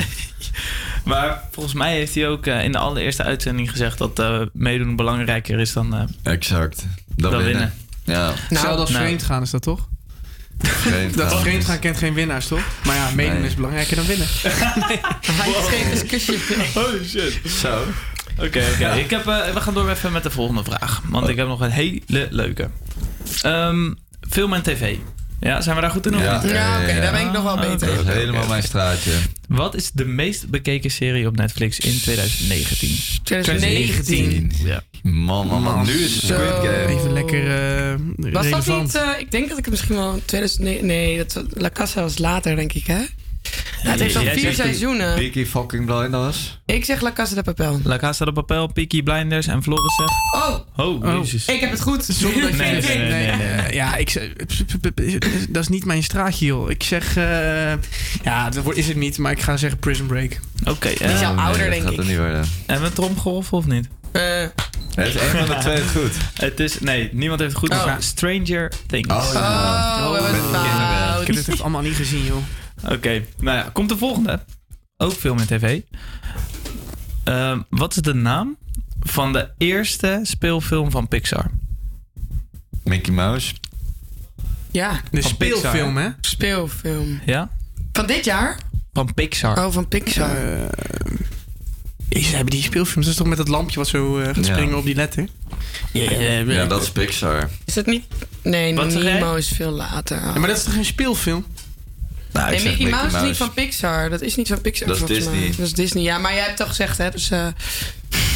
Maar volgens mij heeft hij ook in de allereerste uitzending gezegd dat eh, meedoen belangrijker is dan, eh, Exact. Dan Dat winnen. winnen. Ja. Hetzelfde als nou. vreemd gaan is dat toch? Vreemd Dat vreemd gaan kent geen winnaars, toch? Maar ja, meedoen Nee. is belangrijker dan winnen. Hij geeft een kusje. Holy shit. Zo. Oké, oké. Ik heb, eh, We gaan door even met de volgende vraag. Want ik heb nog een hele leuke. Ehm, film en tv. Ja, zijn we daar goed in? of Ja, niet? Ja, oké, daar ben ik nog wel beter. Dat is helemaal mijn straatje. Wat is de meest bekeken serie op Netflix in 2019? 2019. Ja. Man, man, man. Nu is het Squid. Game. Even lekker eh Was dat niet... eh, ik denk dat ik het misschien wel... in 2009, nee, dat, La Casa was later, denk ik, hè? Ja, het heeft al vier seizoenen. Peaky fucking blinders. Ik zeg La Casa de Papel. La Casa de Papel, Peaky Blinders en Floris zegt... Oh, Oh, Oh. jezus. ik heb het goed. Zonder dat je Nee, het nee, nee, nee, nee. Ja, ik zeg, dat is niet mijn straatje, joh. Ik zeg, eh, ja, dat wordt- is het niet, maar ik ga zeggen Prison Break. Oké, Die is eh, al nee, ouder, dat denk gaat ik. er niet worden. hebben we tromgeroffel of niet? Eh, Het is een van de twee het goed. Het is... Nee, niemand heeft het goed. Oh. maar Stranger Things. Oh, ja. oh, we hebben het Met kinderen. Ik heb het echt allemaal niet gezien, joh. Oké, nou ja, komt de volgende. Ook film en tv. Ehm, wat is de naam van de eerste speelfilm van Pixar? Mickey Mouse. Ja, De Van speelfilm, hè? speelfilm. Ja? Van dit jaar? Van Pixar. Oh, van Pixar. Jezus, hebben die speelfilms, dat is toch met dat lampje wat zo eh, gaat Ja. springen op die letter? Ja, dat is Pixar. Is dat niet... Nee? Nemo is veel later. Ja, maar dat is toch geen speelfilm? Nou, nee, Mickey Mouse is niet van Pixar. Dat is niet van Pixar. Dat is volgens mij. Disney. Dat is Disney. Ja, maar jij hebt al gezegd, hè? Dus, eh,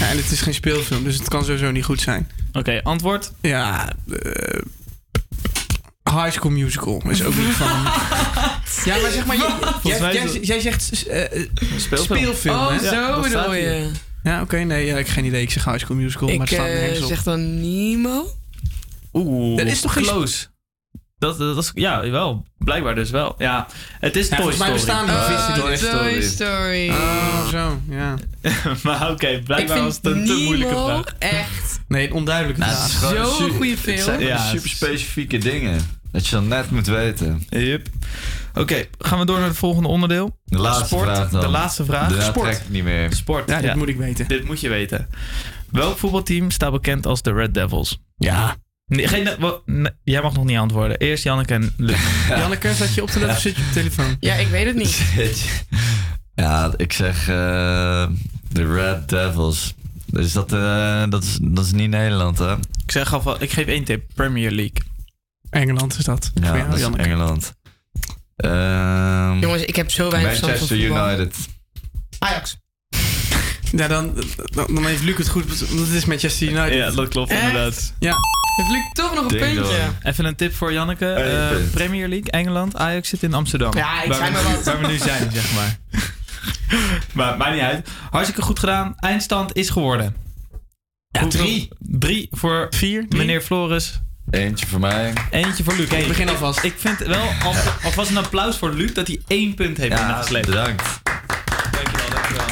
Ja, en het is geen speelfilm, dus het kan sowieso niet goed zijn. Oké, antwoord. Ja, eh, High School Musical is ook niet van... ja, maar zeg maar, jij, zegt eh, Speelfilm. speelfilm, oh, hè? Zo bedoel je. Ja, oké, nee, ja, ik heb geen idee. Ik zeg High School Musical, maar Ik het staat op. zeg dan Nemo. Oeh, Dat is toch geen- close. Dat, dat is, ja, wel. Blijkbaar dus wel. Ja, het is Ja, Toy volgens mij Story. bestaan die Oh, Toy. Story. Toy Story. Oh, zo, ja. maar oké, blijkbaar was het een te moeilijke vraag. echt Nee, een onduidelijke Nou, het is vraag. gewoon Zo'n goede Het film. zijn Ja, ja, het super specifieke dingen. Dat je dan net moet weten. Yep. Oké, gaan we door naar het volgende onderdeel. De laatste Sport. vraag dan. De laatste vraag. Daarna Sport. trek ik niet meer. Sport. Ja, dit moet ik weten. Dit moet je weten. Welk voetbalteam staat bekend als de Red Devils? Ja. Nee, geen, wat- nee, jij mag nog niet antwoorden. Eerst Janneke en Luc. Janneke, zat je op de of zit je op de telefoon? Ja, ik weet het niet. Ja, ik zeg eh, de Red Devils. Dus dat, eh, dat, is, dat is niet Nederland, hè? Ik zeg alvast, ik geef één tip. Premier League. Engeland is dat. Ja, jou, dat is Janneke. Engeland. Eh, jongens, ik heb zo weinig verstand van Manchester. United. Ajax. Ja, dan, dan, dan heeft Luc het goed, want het is Manchester United. Ja, dat klopt Echt? inderdaad. Ja. Heeft Luc toch nog een puntje? Even een tip voor Janneke. Eh. Premier League, Engeland. Ajax zit in Amsterdam. Ja, ik waar zei we, maar wat. Waar we nu zijn, zeg maar. maar maakt niet uit. Hartstikke goed gedaan. Eindstand is geworden. Ja, drie. Drie voor vier. Meneer Floris. Eentje voor mij. Eentje voor Luc. Hey, Ik begin alvast. Ik vind wel al- alvast een applaus voor Luc dat hij één punt heeft Ja, binnengesleept. bedankt.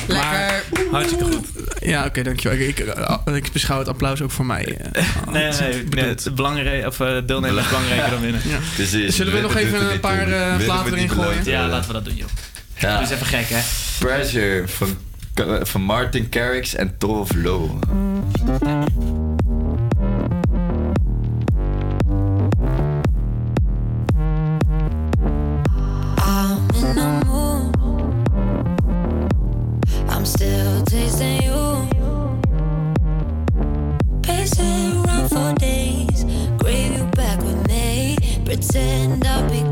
Lekker. Hartstikke goed. Ja, oké, dankjewel. Ik, ik, eh, ik beschouw het applaus ook voor mij. eh, Nee, nee, nee. nee het is belangrijk, of uh, deelnemen is belangrijker dan winnen. Ja. Precies. Zullen we nog even een paar eh, Winnen platen erin gooien? Ja, laten we dat doen, joh. Ja. Doe eens even gek, hè? Pressure van, van Martin Garrix en Tove Lo. Pretend I'll be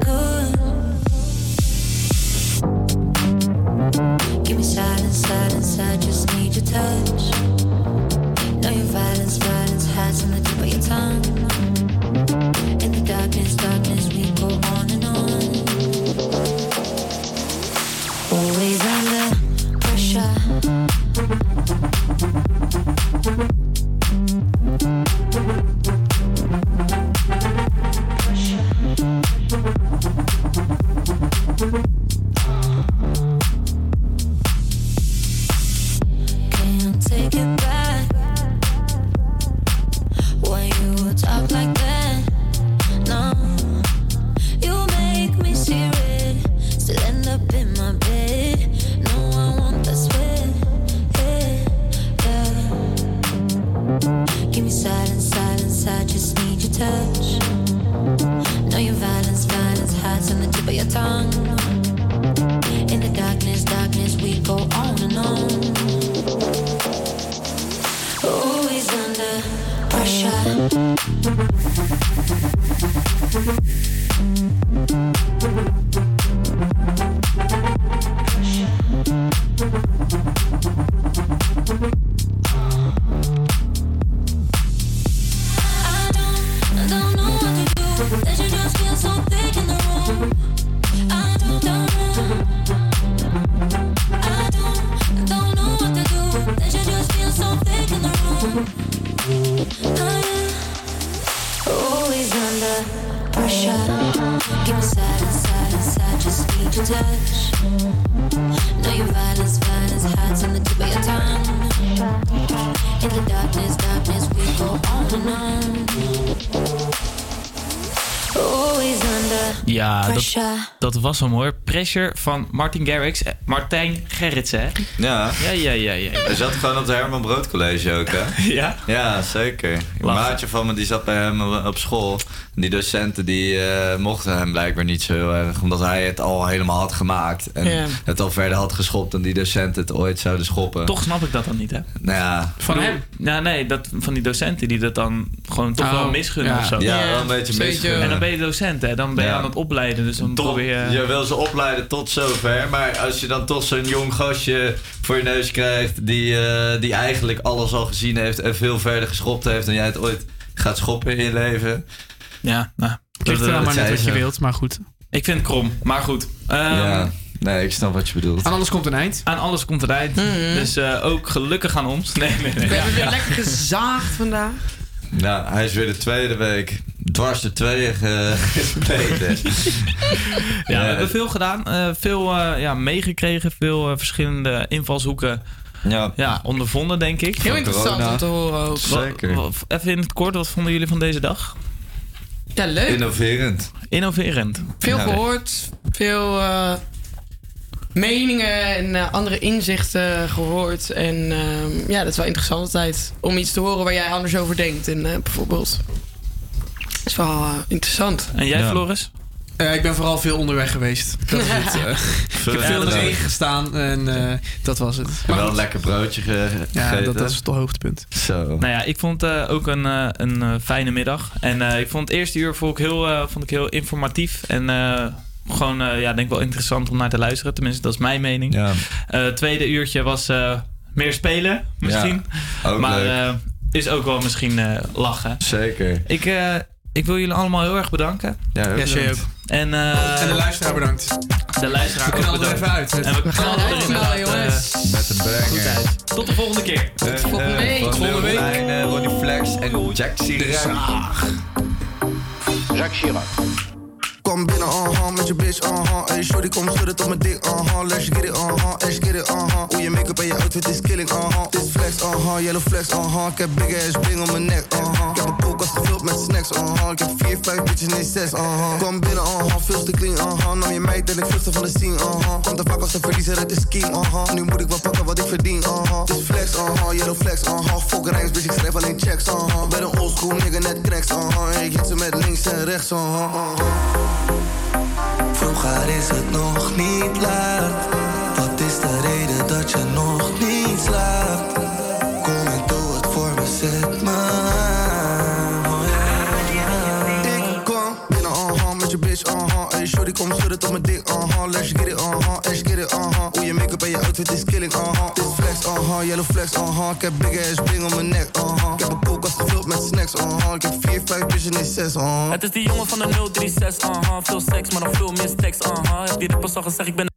Ja, dat, pressure. dat was hem hoor. Pressure van Martin Garrix. eh, Martijn Gerritsen, hè? Ja. Ja, ja, ja, ja. Hij zat gewoon op het Herman Brood College ook, hè? Ja? Ja, zeker. Een Lachen. maatje van me die zat bij hem op school. En die docenten die eh, mochten hem blijkbaar niet zo heel erg. Omdat hij het al helemaal had gemaakt. En Ja. het al verder had geschopt dan die docenten het ooit zouden schoppen. Toch snap ik dat dan niet, hè? Nou ja. Van hem? Ja, nee, dat, van die docenten die dat dan gewoon toch Oh, wel misgunnen ja. of zo. Ja, wel een beetje Zeker. misgunnen. En dan ben je docent, hè? Dan ben je Ja. aan het opleiden, dus dan Tot- probeer je... Je wil ze opleiden tot zover. Maar als je dan toch zo'n jong gastje voor je neus krijgt. Die, eh, die eigenlijk alles al gezien heeft. En veel verder geschopt heeft dan jij het ooit gaat schoppen in je leven. Ja, nou. Ligt er dan maar net wat je wilt, maar goed. Ik vind het krom, maar goed. Ehm, Ja, nee, ik snap wat je bedoelt. Aan alles komt een eind. Aan alles komt een eind. Dus eh, ook gelukkig aan ons. Nee, nee, nee. We hebben weer lekker gezaagd vandaag. Nou, hij is weer de tweede week dwars de tweeën ge- gespleten. Ja, we hebben veel gedaan. eh, veel eh, ja, meegekregen. Veel eh, verschillende invalshoeken ja. ondervonden, denk ik. Heel interessant om te horen ook. Zeker. Wat- wat- even in het kort, wat vonden jullie van deze dag? Ja, leuk. Innoverend. Innoverend. Veel Ja. gehoord, veel eh, meningen en eh, andere inzichten gehoord. En ehm, ja, dat is wel interessant altijd om iets te horen waar jij anders over denkt. En eh, bijvoorbeeld, dat is wel eh, interessant. En jij, Ja. Floris? Eh, ik ben vooral veel onderweg geweest. Dat is het. ik heb veel in de regen gestaan en eh, dat was het. En wel een lekker broodje ge- Ja, gegeten. dat, dat is het hoogtepunt. Zo. Nou ja, ik vond het ook een, eh, een fijne middag. En eh, ik vond het eerste uur vond ik heel, vond ik heel informatief. En eh, gewoon, eh, ja, denk ik wel interessant om naar te luisteren. Tenminste, dat is mijn mening. Ja. Eh, het tweede uurtje was eh, meer spelen, misschien. Ja, ook maar leuk. eh, is ook wel misschien eh, lachen. Zeker. Ik, eh, ik wil jullie allemaal heel erg bedanken. Ja, ook. En, eh, En de luisteraar bedankt. de luisteraar We knallen er even uit. En we, We gaan er knallen, jongens. Met een banger. uit. Tot de volgende keer. Tot volgende week. Tot volgende week. Ronnie Flex en Jack Chirac. Jacques Chirac. Kom binnen, uh-huh, met je bitch, uh-huh. Hey, shorty, kom schudden tot mijn dik, uh-huh. Let's get it, uh-huh, let's get it, uh-huh. Hoe je make-up en je outfit is killing, uh-huh. Dit flex, uh-huh, yellow flex, uh-huh. Ik heb big ass bling om mijn nek, uh-huh. Ik heb een koelkast gevuld met snacks, uh-huh. Ik heb vier, vijf bitches, nee zes, uh-huh. Kom binnen, uh-huh, veel te clean, uh-huh. Nam je meid en ik vluchtte van de scene, uh-huh. Komt te vaak als een verliezer uit de scheme, uh-huh. Nu moet ik wel pakken wat ik verdien, uh-huh. Dit flex, uh-huh, yellow flex, uh-huh. Fuck rijms, bitch, ik schrijf alleen checks, uh-huh. Ben een oldschool nigga, net cracks, uh-huh. Ik hit ze met links en rechts, uh-huh. uh-huh. Vroeger is het nog niet laat. Wat is de reden dat je nog niet slaapt? Schudden tot mijn dik, uh-huh. Let's get it, uh-huh, let's get it, uh-huh. Hoe je make-up en je outfit is killing, uh-huh. Dit flex, uh-huh, yellow flex, uh-huh. Ik heb big ass bling om mijn nek, uh-huh. Ik heb een koelkast gevuld met snacks, uh-huh. Ik heb vier, vijf bitches, nee zes, uh-huh. Het is die jongen van de 036, uh-huh. Veel seks, maar nog veel meer stacks, uh-huh. Heb die rappers al gezegd, ik ben